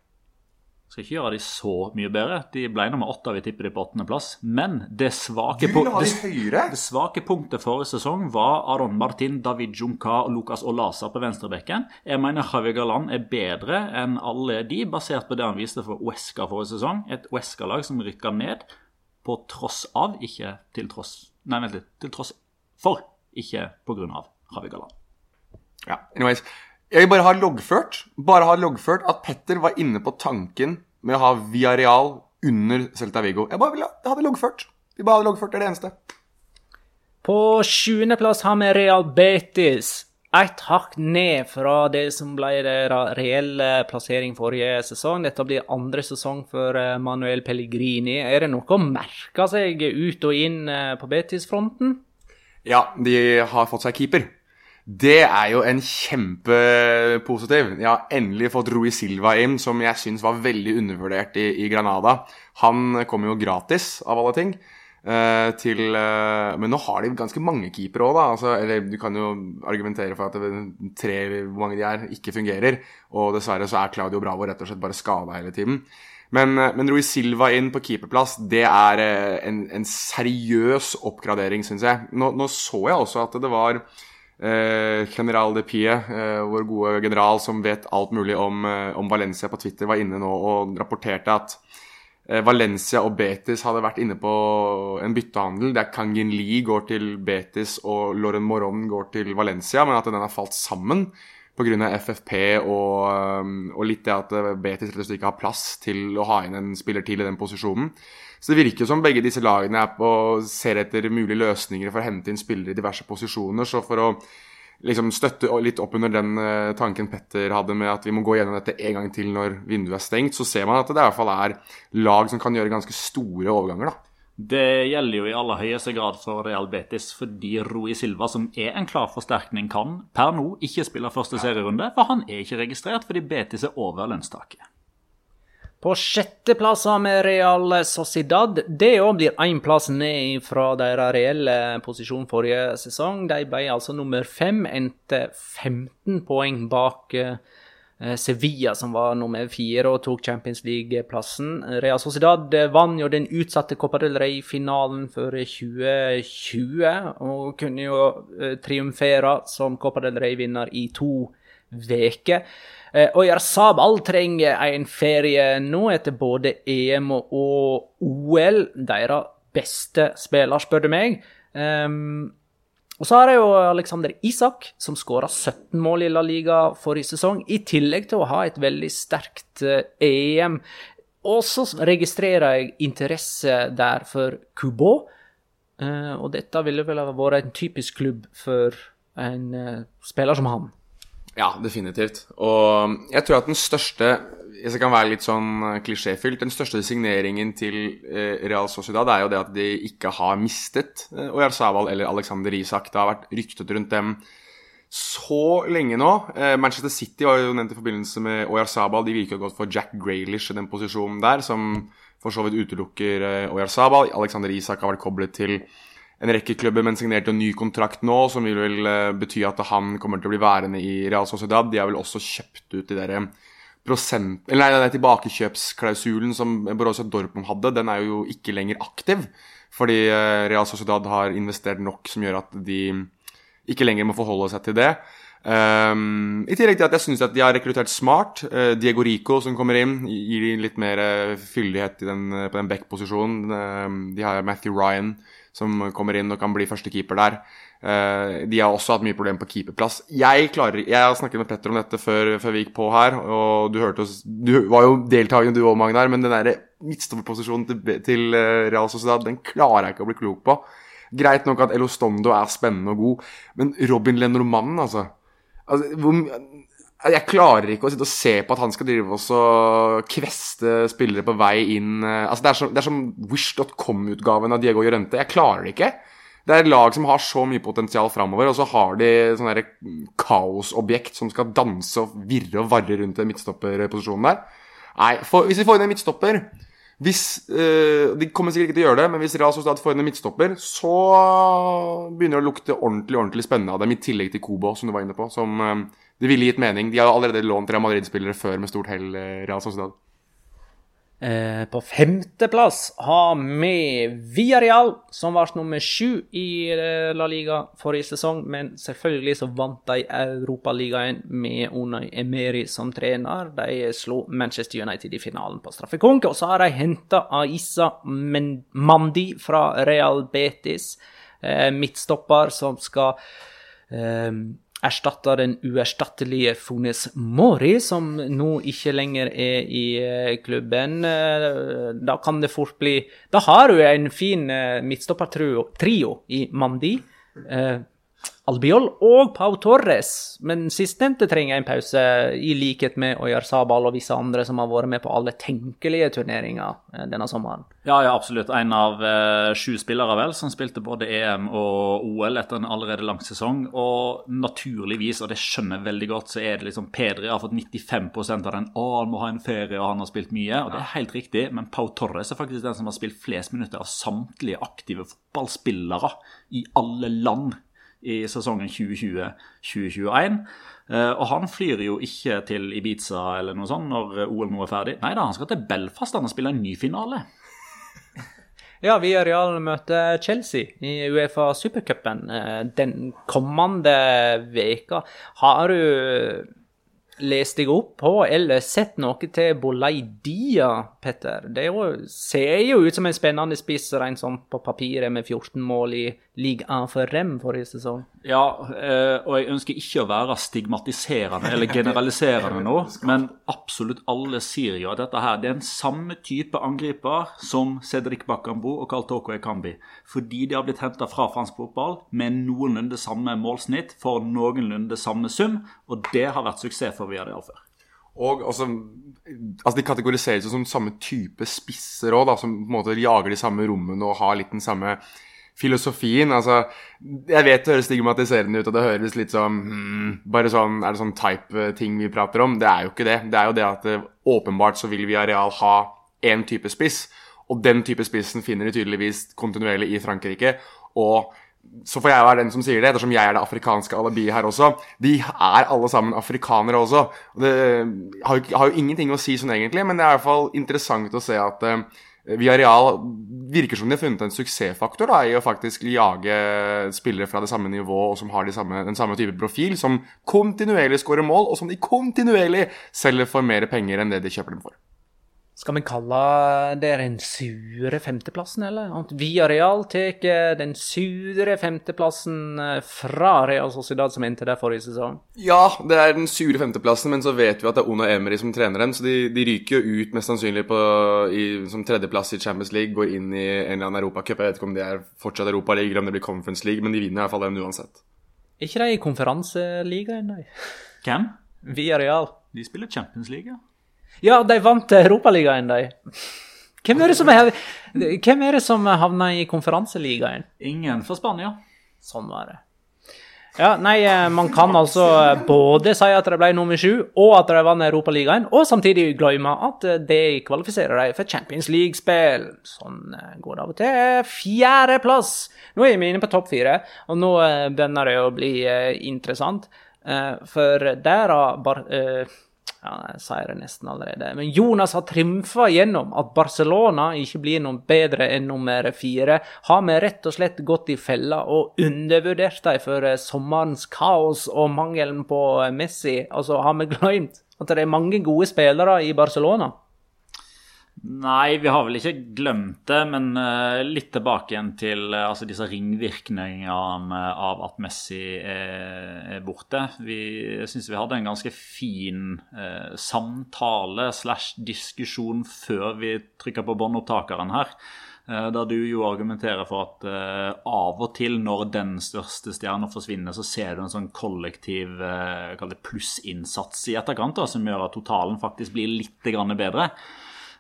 Skal ikke gjøre de så mye bedre. De ble nummer åtte, vi tipper de på åttendeplass. Men det svake, de det, det svake, punktet forrige sesong var Aron Martin, David Junka og Lucas Olasa på venstrebekken. Jeg mener Javier Galan er bedre enn alle de, basert på det han viste for Uesca forrige sesong. Et Uesca-lag som rykka ned på tross av, ikke til tross Nei, vent litt. Til tross for, ikke på grunn av Javier Galan. Ja, anyways. Jeg vil bare ha loggført Bare ha loggført at Petter var inne på tanken med å ha Viareal under Celta Vigo. Jeg bare ville ha det loggført. Vi bare hadde loggført, det er det eneste. På sjuendeplass har vi Real Betis. Ett hakk ned fra det som ble deres reelle plassering forrige sesong. Dette blir andre sesong for eh, Manuel Pellegrini. Er det noe å merke seg ut og inn eh, på Betis-fronten? Ja, de har fått seg keeper. Det er jo en kjempepositiv. Jeg har endelig fått Rui Silva inn, som jeg syns var veldig undervurdert i, i, Granada. Han kommer jo gratis, av alle ting. Uh, til, uh, men nå har de ganske mange keepere òg, da. Altså, eller du kan jo argumentere for at tre, hvor mange de er, ikke fungerer. Og dessverre så er Claudio Bravo rett og slett bare skada hele tiden. Men, uh, men Rui Silva inn på keeperplass, det er en, en seriøs oppgradering, syns jeg. Nå, nå, så jeg også at det var Eh, general de Pie, eh, vår gode general som vet alt mulig om, eh, om, Valencia på Twitter, var inne nå og rapporterte at eh, Valencia og Betis hadde vært inne på en byttehandel der Kangin Lee går til Betis og Loren Moron går til Valencia, men at den har falt sammen pga. FFP og, um, og litt det at eh, Betis rett og slett ikke har plass til å ha inn en spiller til i den posisjonen. Så det virker som begge disse lagene er på, ser etter mulige løsninger for å hente inn spillere i diverse posisjoner. Så for å liksom støtte litt opp under den uh, tanken Petter hadde med at vi må gå gjennom dette en gang til når vinduet er stengt, så ser man at det i hvert fall er lag som kan gjøre ganske store overganger. da. Det gjelder jo i aller høyeste grad for Real Betis, fordi Rui Silva, som er en klar forsterkning, kan per nå ikke spille første serierunde, for han er ikke registrert fordi Betis er over lønnstaket. På sjetteplass har vi Real Sociedad. Det òg blir én plass ned fra deres reelle posisjon forrige sesong. De ble altså nummer fem, endte 15 poeng bak eh, Sevilla, som var nummer fire og tok Champions League-plassen. Real Sociedad vant jo den utsatte Copa del Rey-finalen for 2020, og kunne jo eh, triumfere som Copa del Rey-vinner i to uker. Eh, Jarzabal Sabal trenger en ferie nå etter både EM og OL. Deres beste spiller, spør du meg. Um, og så har jeg jo Alexander Isak, som skåra 17 mål i La Liga forrige sesong, i tillegg til å ha et veldig sterkt uh, EM. Og så registrerer jeg interesse der for Kubo. Og dette ville vel ha vært en typisk klubb for en spiller som han. Ja, definitivt. Og jeg tror at den største Hvis jeg kan være litt sånn eh, klisjéfylt Den største signeringen til eh, Real Sociedad er jo det at de ikke har mistet eh, Oyarzabal eller Alexander Isak. Det har vært ryktet rundt dem så lenge nå. Manchester City var jo nevnt i forbindelse med Oyarzabal. De virker godt for Jack Graylish i den posisjonen der, som for så vidt utelukker Oyarzabal. Alexander Isak har vært koblet til en rekke klubber, men signerte en ny kontrakt nå, som vil vel uh, bety at han kommer til å bli værende i Real Sociedad. De har vel også kjøpt ut de der eh, prosent... Eller nei, den tilbakekjøpsklausulen som Borussia Dortmund hadde, den er jo ikke lenger aktiv. Fordi uh, Real Sociedad har investert nok som gjør at de ikke lenger må forholde seg til det. Um, I tillegg til at jeg syns at de har rekruttert smart. Uh, Diego Rico som kommer inn, gir de litt mer fyldighet den, på den back-posisjonen. Uh, de har Matthew Ryan som kommer inn og kan bli førstekeeper der. Uh, de har også hatt mye problemer på keeperplass. Jeg klarer, jeg har snakket med Petter om dette før, før vi gikk på her, og du hørte Du var jo deltakende du òg, Magnar, men den der midtstopperposisjonen til, til eh, Real Sociedad, den klarer jeg ikke å bli klok på. Greit nok at Elostondo er spennende og god, men Robin Lenormand, altså, altså hvor, jeg klarer ikke å sitte og se på at han skal drive og kveste spillere på vei inn eh, altså Det er, som, som Wish.com-utgaven av Diego Llorente. Jeg klarer det ikke. Det er lag som har så mye potensial framover, og så har de sånne kaosobjekt som skal danse og virre og varre rundt den midtstopperposisjonen der. Nei, for, hvis vi får inn en midtstopper hvis, øh, De kommer sikkert ikke til å gjøre det, men hvis Real Sociedad får inn en midtstopper, så begynner det å lukte ordentlig ordentlig spennende av dem, i tillegg til Kobo, som du var inne på. som... Øh, det ville gitt mening. De har allerede lånt Real Madrid-spillere før med stort hell. Eh, Real Sociedad. Eh, på femteplass har vi Villarreal, som var nummer sju i eh, La Liga forrige sesong. Men selvfølgelig så vant de Europaligaen med Unai Emery som trener. De slo Manchester United i finalen på straffekonk. Og så har de henta Aisa Mandi fra Real Betis, eh, midtstopper som skal eh, erstatta den uerstattelige Fones Mori, som nå ikke lenger er i eh, klubben. Eh, da kan det fort bli Da har du en fin eh, midtstoppertrio i Mandi. Albiol og Pau Torres, men sistnevnte trenger en pause, i likhet med Oyar Sabal og visse andre som har vært med på alle tenkelige turneringer eh, denne sommeren. Ja, ja, absolutt. En av eh, sju spillere vel som spilte både EM og OL etter en allerede lang sesong. Og naturligvis, og det skjønner jeg veldig godt, så er det liksom Pedri har fått 95% av den. Å, han må ha en ferie, og han har spilt mye. Og det er helt riktig, men Pau Torres er faktisk den som har spilt flest minutter av samtlige aktive fotballspillere i alle land i sesongen 2020-2021. Eh, og han flyr jo ikke til Ibiza eller noe sånt når OL nå er ferdig. Nei da, han skal til Belfast og spille en ny finale. Ja, vi er Real møter Chelsea i Uefa supercupen eh, den kommende veka. Har du lest deg opp på eller sett noe til Bolaidia, Petter? Det jo, ser jo ut som en spennende spiss rent sånn på papiret, med 14 mål i Ligue 1 for Rem forrige sesong. Ja, eh, og jeg ønsker ikke å være stigmatiserende eller generaliserende nå, men absolutt alle sier jo at dette her det er en samme type angriper som Cedric Bakambo og Carl Toko Ekambi. Fordi de har blitt henta fra fransk fotball med noenlunde samme målsnitt for noenlunde samme sum, og det har vært suksess for Før. Og altså, altså De kategoriseres jo som samme type spisser òg, som på en måte jager de samme rommene og har litt den samme filosofien. Altså, jeg vet det høres stigmatiserende ut, og det høres litt som hmm, Bare sånn Er det sånn type-ting vi prater om? Det er jo ikke det. Det er jo det at eh, åpenbart så vil vi areal ha én type spiss, og den type spissen finner de tydeligvis kontinuerlig i Frankrike. og så får jeg være den som sier det, ettersom jeg er det afrikanske alibiet her også. De er alle sammen afrikanere også. Det har jo, har jo ingenting å si sånn egentlig, men det er i hvert fall interessant å se at uh, Real virker som de har funnet en suksessfaktor da, i å faktisk jage spillere fra det samme nivå og som har de samme, den samme type profil, som kontinuerlig skårer mål, og som de kontinuerlig selger for mer penger enn det de kjøper dem for. Skal vi kalle det den sure femteplassen, eller? At Villarreal tar den sure femteplassen eh, fra Real Sociedad, som endte der forrige sesong? Ja, det er den sure femteplassen, men så vet vi at det er Ona Emery som trener dem. Så de, de ryker jo ut mest sannsynlig på, i, som tredjeplass i Champions League, går inn i en eller annen europacup. Jeg vet ikke om det er fortsatt Europa League eller om det blir Conference League, men de vinner i hvert fall den uansett. Er ikke de i konferanseligaen, nei? Hvem? Villarreal. De spiller Champions League, ja. Ja, de vant Europaligaen, de. Hvem er det som, er, hvem er det som havna i konferanseligaen? Ingen for Spania. Sånn var det. Ja, nei, Man kan altså både si at de ble nummer sju, og at de vant Europaligaen, og samtidig glemme at de kvalifiserer dem for Champions League-spill. Sånn går det av og til. Fjerdeplass! Nå er vi inne på topp fire, og nå begynner det å bli interessant. For der har ja, jeg sier det nesten allerede. Men Jonas har trumfa gjennom at Barcelona ikke blir noe bedre enn nummer fire. Har vi rett og slett gått i fella og undervurdert dem for eh, sommerens kaos og mangelen på eh, Messi? Altså, har vi glemt at det er mange gode spillere i Barcelona? Nei, vi har vel ikke glemt det, men uh, litt tilbake igjen til uh, altså disse ringvirkningene av at Messi er, borte. Vi syns vi hadde en ganske fin uh, samtale slash diskusjon før vi trykka på båndopptakeren her. Der du jo argumenterer for at av og til når den største stjerna forsvinner, så ser du en sånn kollektiv plussinnsats i etterkant da, som gjør at totalen faktisk blir litt bedre.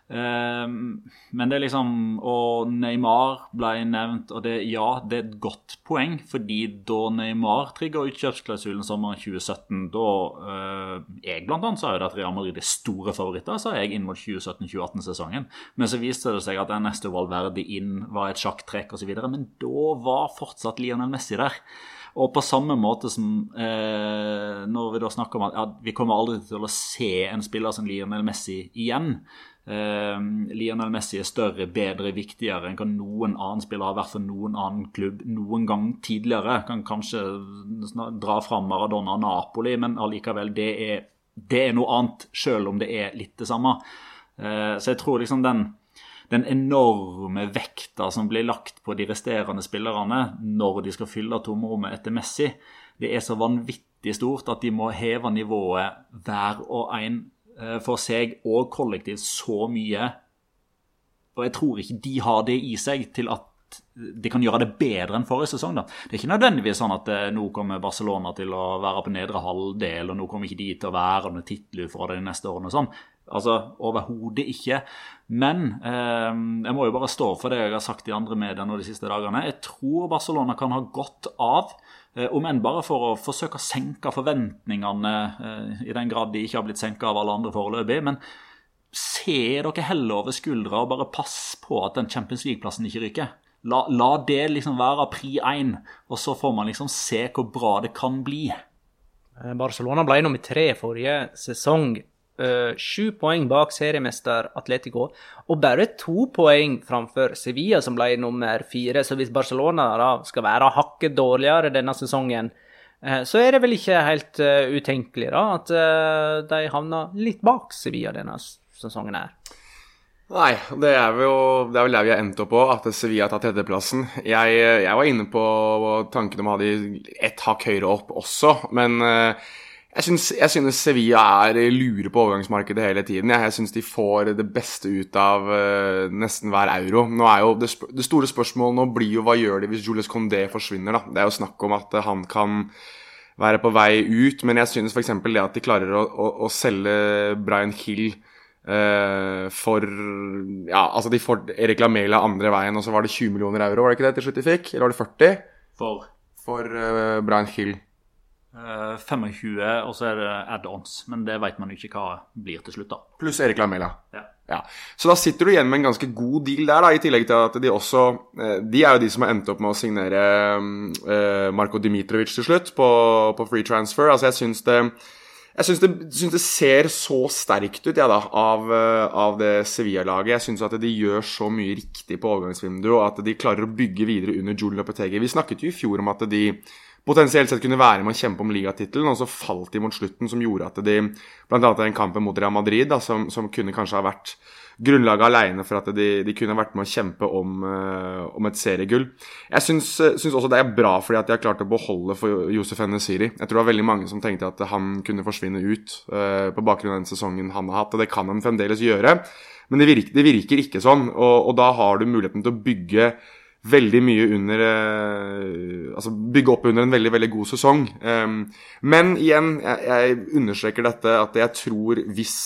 Um, men det er liksom Og Neymar ble nevnt, og det, ja, det er et godt poeng. fordi da Neymar trigga utkjøpsklausulen sommeren 2017, da eh, jeg blant annet sa jo at Real Madrid er store favoritter, sa jeg inn mot 2017-2018-sesongen. Men så viste det seg at den neste Valverde inn var et sjakktrekk osv. Men da var fortsatt Lionel Messi der. Og på samme måte som eh, når vi da snakker om at ja, vi kommer aldri til å se en spiller som Lionel Messi igjen. Uh, Lionel Messi er større, bedre, viktigere enn hva noen annen spiller har vært for noen annen klubb noen gang tidligere. Kan kanskje dra fram Maradona og Napoli, men allikevel, det er, det er noe annet, selv om det er litt det samme. Uh, så jeg tror liksom den, den enorme vekta som blir lagt på de resterende spillerne når de skal fylle tomrommet etter Messi, det er så vanvittig stort at de må heve nivået hver og en for seg og kollektivt så mye. Og jeg tror ikke de har det i seg til at de kan gjøre det bedre enn forrige sesong. da. Det er ikke nødvendigvis sånn at eh, nå kommer Barcelona til å være på nedre halvdel, og nå kommer ikke de til å være under titler for det de neste årene. og sånn. Altså, Overhodet ikke. Men eh, jeg må jo bare stå for det jeg har sagt i andre medier nå de siste dagene. Jeg tror Barcelona kan ha godt av Eh, om enn bare for å forsøke å senke forventningene, eh, i den grad de ikke har blitt senka av alle andre foreløpig. Men se dere heller over skuldra og bare pass på at den Champions League-plassen ikke ryker. La, la, det liksom være pri én, og så får man liksom se hvor bra det kan bli. Eh, Barcelona ble nummer tre forrige sesong. Uh, sju poeng bak seriemester Atletico, og bare to poeng framfor Sevilla, som ble nummer fire. Så hvis Barcelona da skal være hakket dårligere denne sesongen, uh, så er det vel ikke helt uh, utenkelig da, at de havner litt bak Sevilla denne sesongen her. Nei, det er, vel, det er der vi har endt opp på, at Sevilla tar tredjeplassen. Jeg, jeg var inne på tanken om å ha de ett hakk høyere opp også, men eh, jeg synes, jeg synes Sevilla er lure på overgangsmarkedet hele tiden. Jeg, syns de får det beste ut av uh, nesten hver euro. Nå er jo det, sp det, store spørsmålet nå blir jo hva gjør de hvis Julius Condé forsvinner. da. Det er jo snakk om at uh, han kan være på vei ut, men jeg synes f.eks. det at de klarer å, å, å selge Brian Hill uh, for Ja, altså de får Erik Lamela andre veien, og så var det 20 millioner euro, var det ikke det til slutt de fikk? Eller var det 40? For For Brian Hill. Uh, 25, og så er det add-ons. Men det vet man jo ikke hva blir til slutt, da. Pluss Erik Lamela. Ja. Ja. Så da sitter du igjen med en ganske god deal der, da, i tillegg til at de også eh, De er jo de som har endt opp med å signere eh, Marko Dimitrovic til slutt på, på free transfer. Altså, jeg syns det jeg syns det, syns det, ser så sterkt ut ja, da, av, eh, av det Sevilla-laget. Jeg syns at de gjør så mye riktig på overgangsvinduet, og at de klarer å bygge videre under Julen Lopetegi. Vi snakket jo i fjor om at de potensielt sett kunne være med å kjempe om ligatittelen, og så falt de mot slutten, som gjorde at de Blant annet den kampen mot Real Madrid, da, som, som kunne kanskje ha vært grunnlaget alene for at de, de kunne vært med å kjempe om, uh, om et seriegull. Jeg syns, syns, også det er bra fordi at de har klart å beholde for Josef Nesiri. Jeg tror det var veldig mange som tenkte at han kunne forsvinne ut uh, på bakgrunn av den sesongen han har hatt, og det kan han fremdeles gjøre. Men det virker, det virker ikke sånn, og, og da har du muligheten til å bygge veldig mye under eh, Altså bygge opp under en veldig, veldig god sesong. Um, men igjen, jeg, understreker dette at jeg tror hvis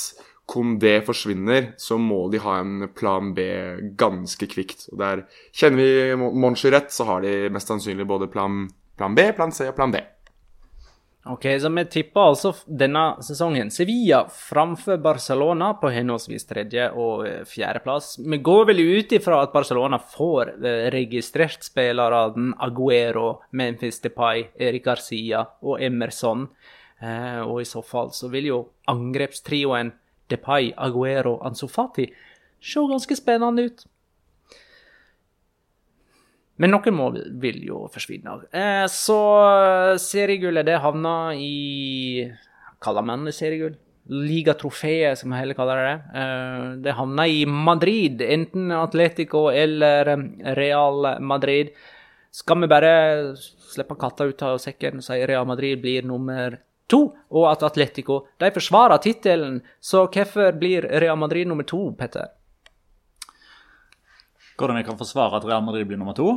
Kondé forsvinner, så må de ha en plan B ganske kvikt. Og der Kjenner vi Monchi rett, så har de mest sannsynlig både plan, plan B, plan C og plan D. Ok, så vi tipper altså denne sesongen Sevilla framfor Barcelona på henholdsvis tredje- og eh, fjerdeplass. Vi går vel ut ifra at Barcelona får eh, registrert spillerne Aguero, Memphis Depay, Erik Garcia og Emerson. Eh, og i så fall så vil jo angrepstrioen Depay, Aguero, Ansofati se ganske spennende ut. Men noen må, vil jo forsvinne. Eh, så seriegullet, det havna i Kaller man det seriegull? Ligatrofeet, som heller kaller det. Eh, det havna i Madrid, enten Atletico eller eh, Real Madrid. Skal vi bare slippe katta ut av sekken og si Real Madrid blir nummer to, og at Atletico de forsvarer tittelen. Så hvorfor blir Real Madrid nummer to, Petter? Hvordan jeg kan forsvare at Real Madrid blir nummer to?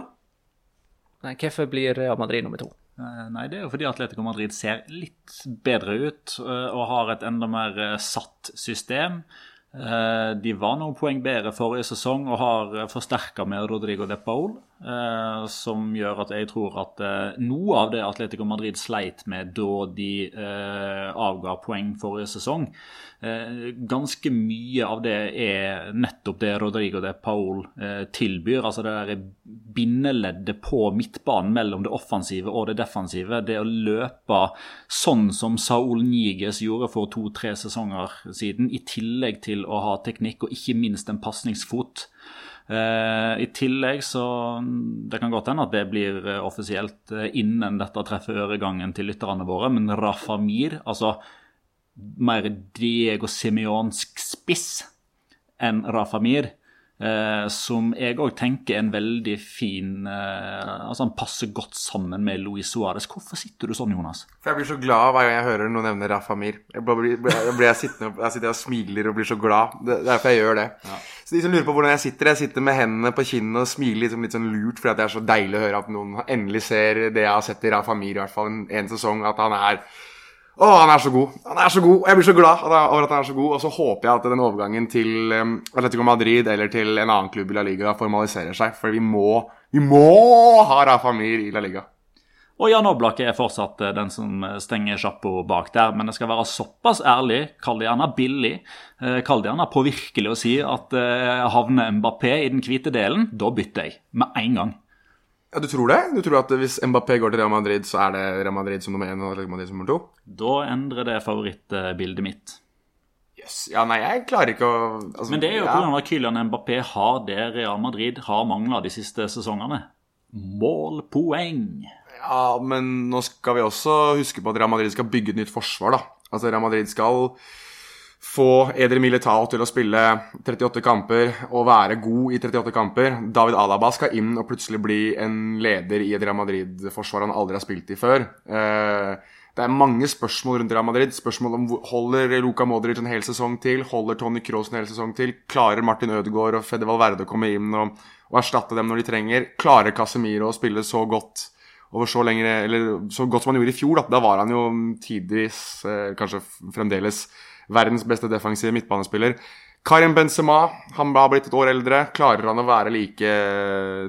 Nei, Hvorfor blir Real Madrid nummer to? Eh, nei, Det er jo fordi Atletico Madrid ser litt bedre ut eh, og har et enda mer eh, satt system. De var noen poeng bedre forrige sesong og har forsterka med Rodrigo de Paul. Eh, som gjør at jeg tror at eh, noe av det Atletico Madrid sleit med da de eh, avga poeng forrige sesong, ganske mye av det er nettopp det Rodrigo de Paul tilbyr. Altså det der bindeleddet på midtbanen mellom det offensive og det defensive. Det å løpe sånn som Saul Niges gjorde for to-tre sesonger siden, i tillegg til å ha teknikk og ikke minst en pasningsfot. Uh, I tillegg så Det kan godt hende at det blir uh, offisielt uh, innen dette treffer øregangen til lytterne våre, men Rafamir, altså mer Diego Simeonsk spiss enn Rafa Mir, Eh, som jeg òg tenker er en veldig fin eh, Altså Han passer godt sammen med Luis Suárez. Hvorfor sitter du sånn, Jonas? For Jeg blir så glad hver gang jeg hører noen nevne Rafa Mir. Jeg blir, jeg blir jeg sittende jeg sitter og smiler og blir så glad. Det er derfor jeg gjør det. Ja. Så de som lurer på hvordan jeg sitter, jeg sitter med hendene på kinnene og smiler litt, litt sånn lurt fordi det er så deilig å høre at noen endelig ser det jeg har sett i Rafa Mir, i hvert fall en, en sesong, at han er å, han er så god! Han er så god! Jeg blir så glad over at han er så god. Og så håper jeg at den overgangen til Atletico Madrid eller til en annen klubb i La Liga formaliserer seg. For vi må, vi må ha Rafa Mir i La Liga. Og Jan Oblak er fortsatt eh, den som eh, stenger sjappa bak der. Men jeg skal være såpass ærlig, kall det gjerne billig, eh, kall det gjerne påvirkelig å si at havner Mbappé i den hvite delen, da bytter jeg. Med en gang. Ja, Du tror det? Du tror at hvis Mbappé går til Real Madrid, så er det Real Madrid som nummer én og Real Madrid som nummer to? Da endrer det favorittbildet mitt. Yes. Ja, nei, jeg klarer ikke å altså, Men det er jo ja. pga. at Kylian Mbappé har det Real Madrid har mangla de siste sesongene. Målpoeng. Ja, men nå skal vi også huske på at Real Madrid skal bygge et nytt forsvar, da. Altså, Real Madrid skal få Eder Militao til å spille 38 kamper og være god i 38 kamper. David Alaba skal inn og plutselig bli en leder i et Real Madrid-forsvar han aldri har spilt i før. Eh, det er mange spørsmål rundt Real Madrid. Spørsmål om Holder Luka Modric en hel sesong til? Holder Tony Cross en hel sesong til? Klarer Martin Ødegaard og Fede Valverde å komme inn og, og erstatte dem når de trenger? Klarer Casemiro å spille så godt over så lenge, eller så godt som han gjorde i fjor? Da, da var han jo tidvis, eh, kanskje fremdeles, verdens beste defensive midtbanespiller. Karim Benzema han har blitt et år eldre. Klarer han å være like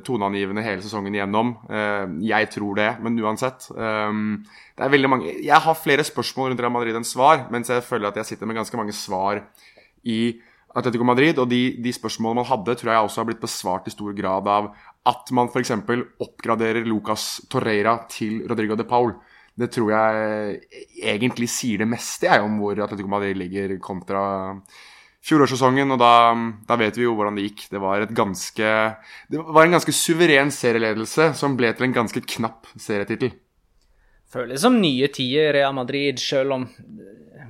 toneangivende hele sesongen igjennom? Eh, jeg tror det, men uansett. Um, det er veldig mange Jeg har flere spørsmål rundt Real Madrid enn svar, mens jeg føler at jeg sitter med ganske mange svar i Atletico Madrid. Og de, de spørsmålene man hadde, tror jeg også har blitt besvart i stor grad av at man f.eks. oppgraderer Lucas Torreira til Rodrigo de Paul. Det tror jeg egentlig sier det meste jeg, om hvor Atletico Madrid ligger kontra fjorårssesongen. Og da, da, vet vi jo hvordan det gikk. Det var, ganske, det var en ganske suveren serieledelse som ble til en ganske knapp serietittel. Føles som nye tider i Real Madrid, selv om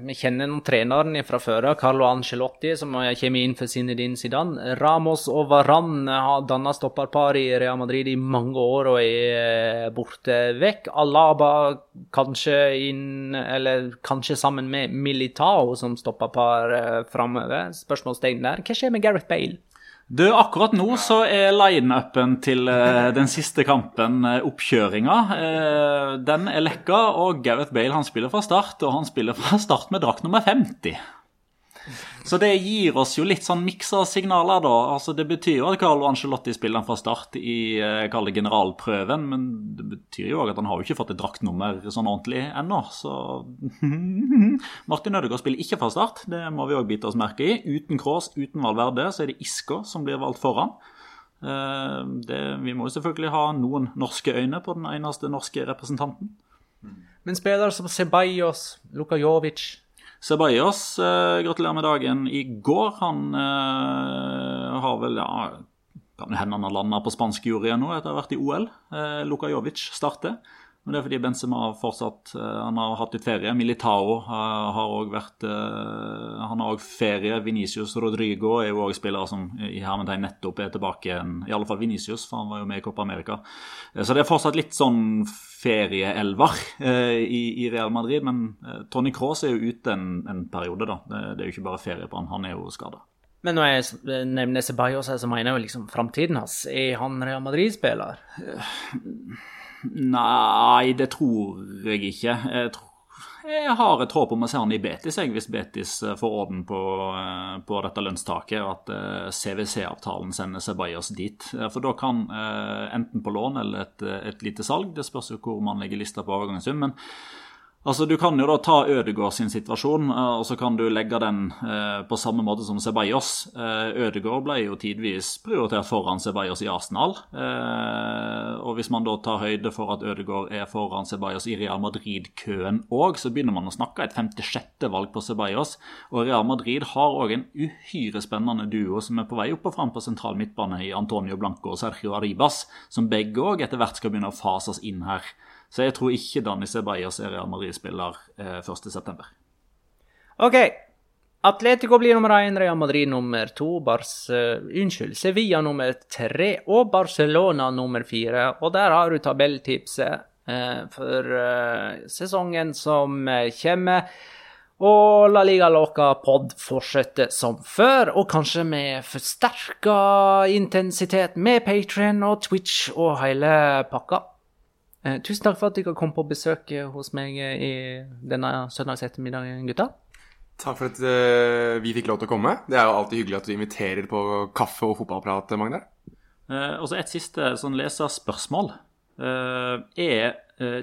vi kjenner noen treneren fra før av. Carlo Ancelotti, som kommer inn for Zinedine Zidane. Ramos og Varan har danna stopperpar i Real Madrid i mange år og er borte vekk. Alaba kanskje inn, eller kanskje sammen med Militao som stopperpar eh, framover. Spørsmålstegn der. Hva skjer med Gareth Bale? Du, Akkurat nå så er lineupen til uh, den siste kampen uh, oppkjøringa. Uh, den er lekka, og Gareth Bale han spiller fra start, og han spiller fra start med drakt nummer 50. Så det gir oss jo litt sånn miksa signaler, da. Altså Det betyr jo at Carlo Angelotti spiller fra start i eh, det generalprøven, men det betyr jo òg at han har jo ikke fått et draktnummer sånn ordentlig ennå. Så Martin Ødegaard spiller ikke fra start, det må vi òg bite oss merke i. Uten Kroos, uten Valverde, så er det Isko som blir valgt foran. Eh, det, vi må jo selvfølgelig ha noen norske øyne på den eneste norske representanten. Men spillere som Ceballos, Luka Ceballos, eh, gratulerer med dagen i går. Han eh, har vel ja, Kan hende han har landa på spansk jury nå etter å ha vært i OL. Eh, Luka Jovic starter. Men det er fordi Benzema fortsatt uh, han har hatt litt ferie. Militao uh, har òg vært uh, Han har òg ferie. Venicius Rodrigo er jo òg spillere som i hermetegn nettopp er tilbake igjen. Fall Venicius, for han var jo med i Copa America. så det er fortsatt litt sånn ferieelver i, i, Real Madrid. Men Tony Cross er jo ute en, en periode, da. Det, er jo ikke bare ferie på han, han er jo skada. Men når jeg nevner Ceballos, så mener jeg jo liksom framtiden hans. Er han Real Madrid-spiller? Nei, det tror jeg ikke. Jeg, tror, jeg har et håp om å se han i Betis, jeg, hvis Betis eh, får orden på, eh, på dette lønnstaket, at eh, CWC-avtalen sender Ceballos dit. For da kan, enten på lån eller et, et lite salg, det spørs jo hvor man legger lista på overgangssum, men Altså, Du kan jo da ta Ødegaard sin situasjon, eh, og så kan du legge den eh, på samme måte som Ceballos. Eh, Ødegaard ble jo tidvis prioritert foran Ceballos i Arsenal. Eh, og Hvis man da tar høyde for at Ødegaard er foran Ceballos i Real Madrid-køen òg, så begynner man å snakke et 56. valg på Ceballos. Og Real Madrid har òg en uhyre spennende duo som er på vei opp og fram på sentral midtbane i Antonio Blanco og Sergio Arribas, som begge òg etter hvert skal begynne å fases inn her. Så jeg tror ikke Dani Ceballos er Real Madrid-spiller eh, 1.9. OK. Atletico blir nummer én, Real Madrid nummer to, Bars, uh, unnskyld, Sevilla nummer tre og Barcelona nummer fire. Og der har du tabelltipset uh, for uh, sesongen som kommer. Og La Liga Loca pod fortsetter som før, og kanskje med forsterka intensitet med Patrion og Twitch og hele pakka. Eh, tusen takk for at dere kom på besøk eh, hos meg eh, i denne søndagsettermiddagen, gutta. Takk for at uh, vi fikk lov til å komme. Det er jo alltid hyggelig at du inviterer på kaffe og fotballprat, Magne. Og så et siste sånn leserspørsmål. Uh, er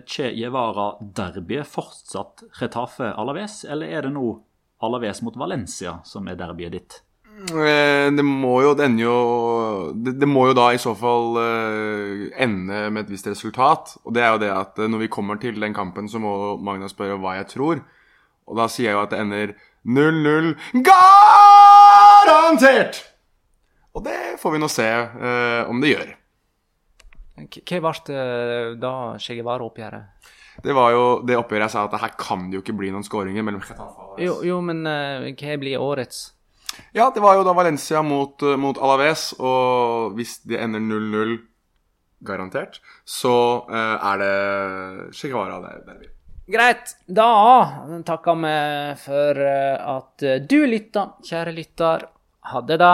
Che Guevara-derbyet fortsatt Retafe Alaves, eller er det nå Alaves mot Valencia som er derbyet ditt? Eh, det må jo det ender jo det, det, må jo da i så fall uh, ende med et visst resultat. Og det er jo det at uh, når vi kommer til den kampen, så må Magna spørre hva jeg tror. Og da sier jeg jo at det ender 0-0 garantert! Og det får vi nå se eh, om det gjør. Hva ble da Che Guevara-oppgjøret? Det var jo det oppgjøret jeg sa at her kan det jo ikke bli noen skåringer mellom og. Jo, jo men hva blir årets? Ja, det var jo da Valencia mot, uh, mot Alaves, og hvis det ender 0-0 garantert, så uh, er det Che Guevara der. der. Greit. Da takker vi for at du lytta, kjære lytter. Ha det, da.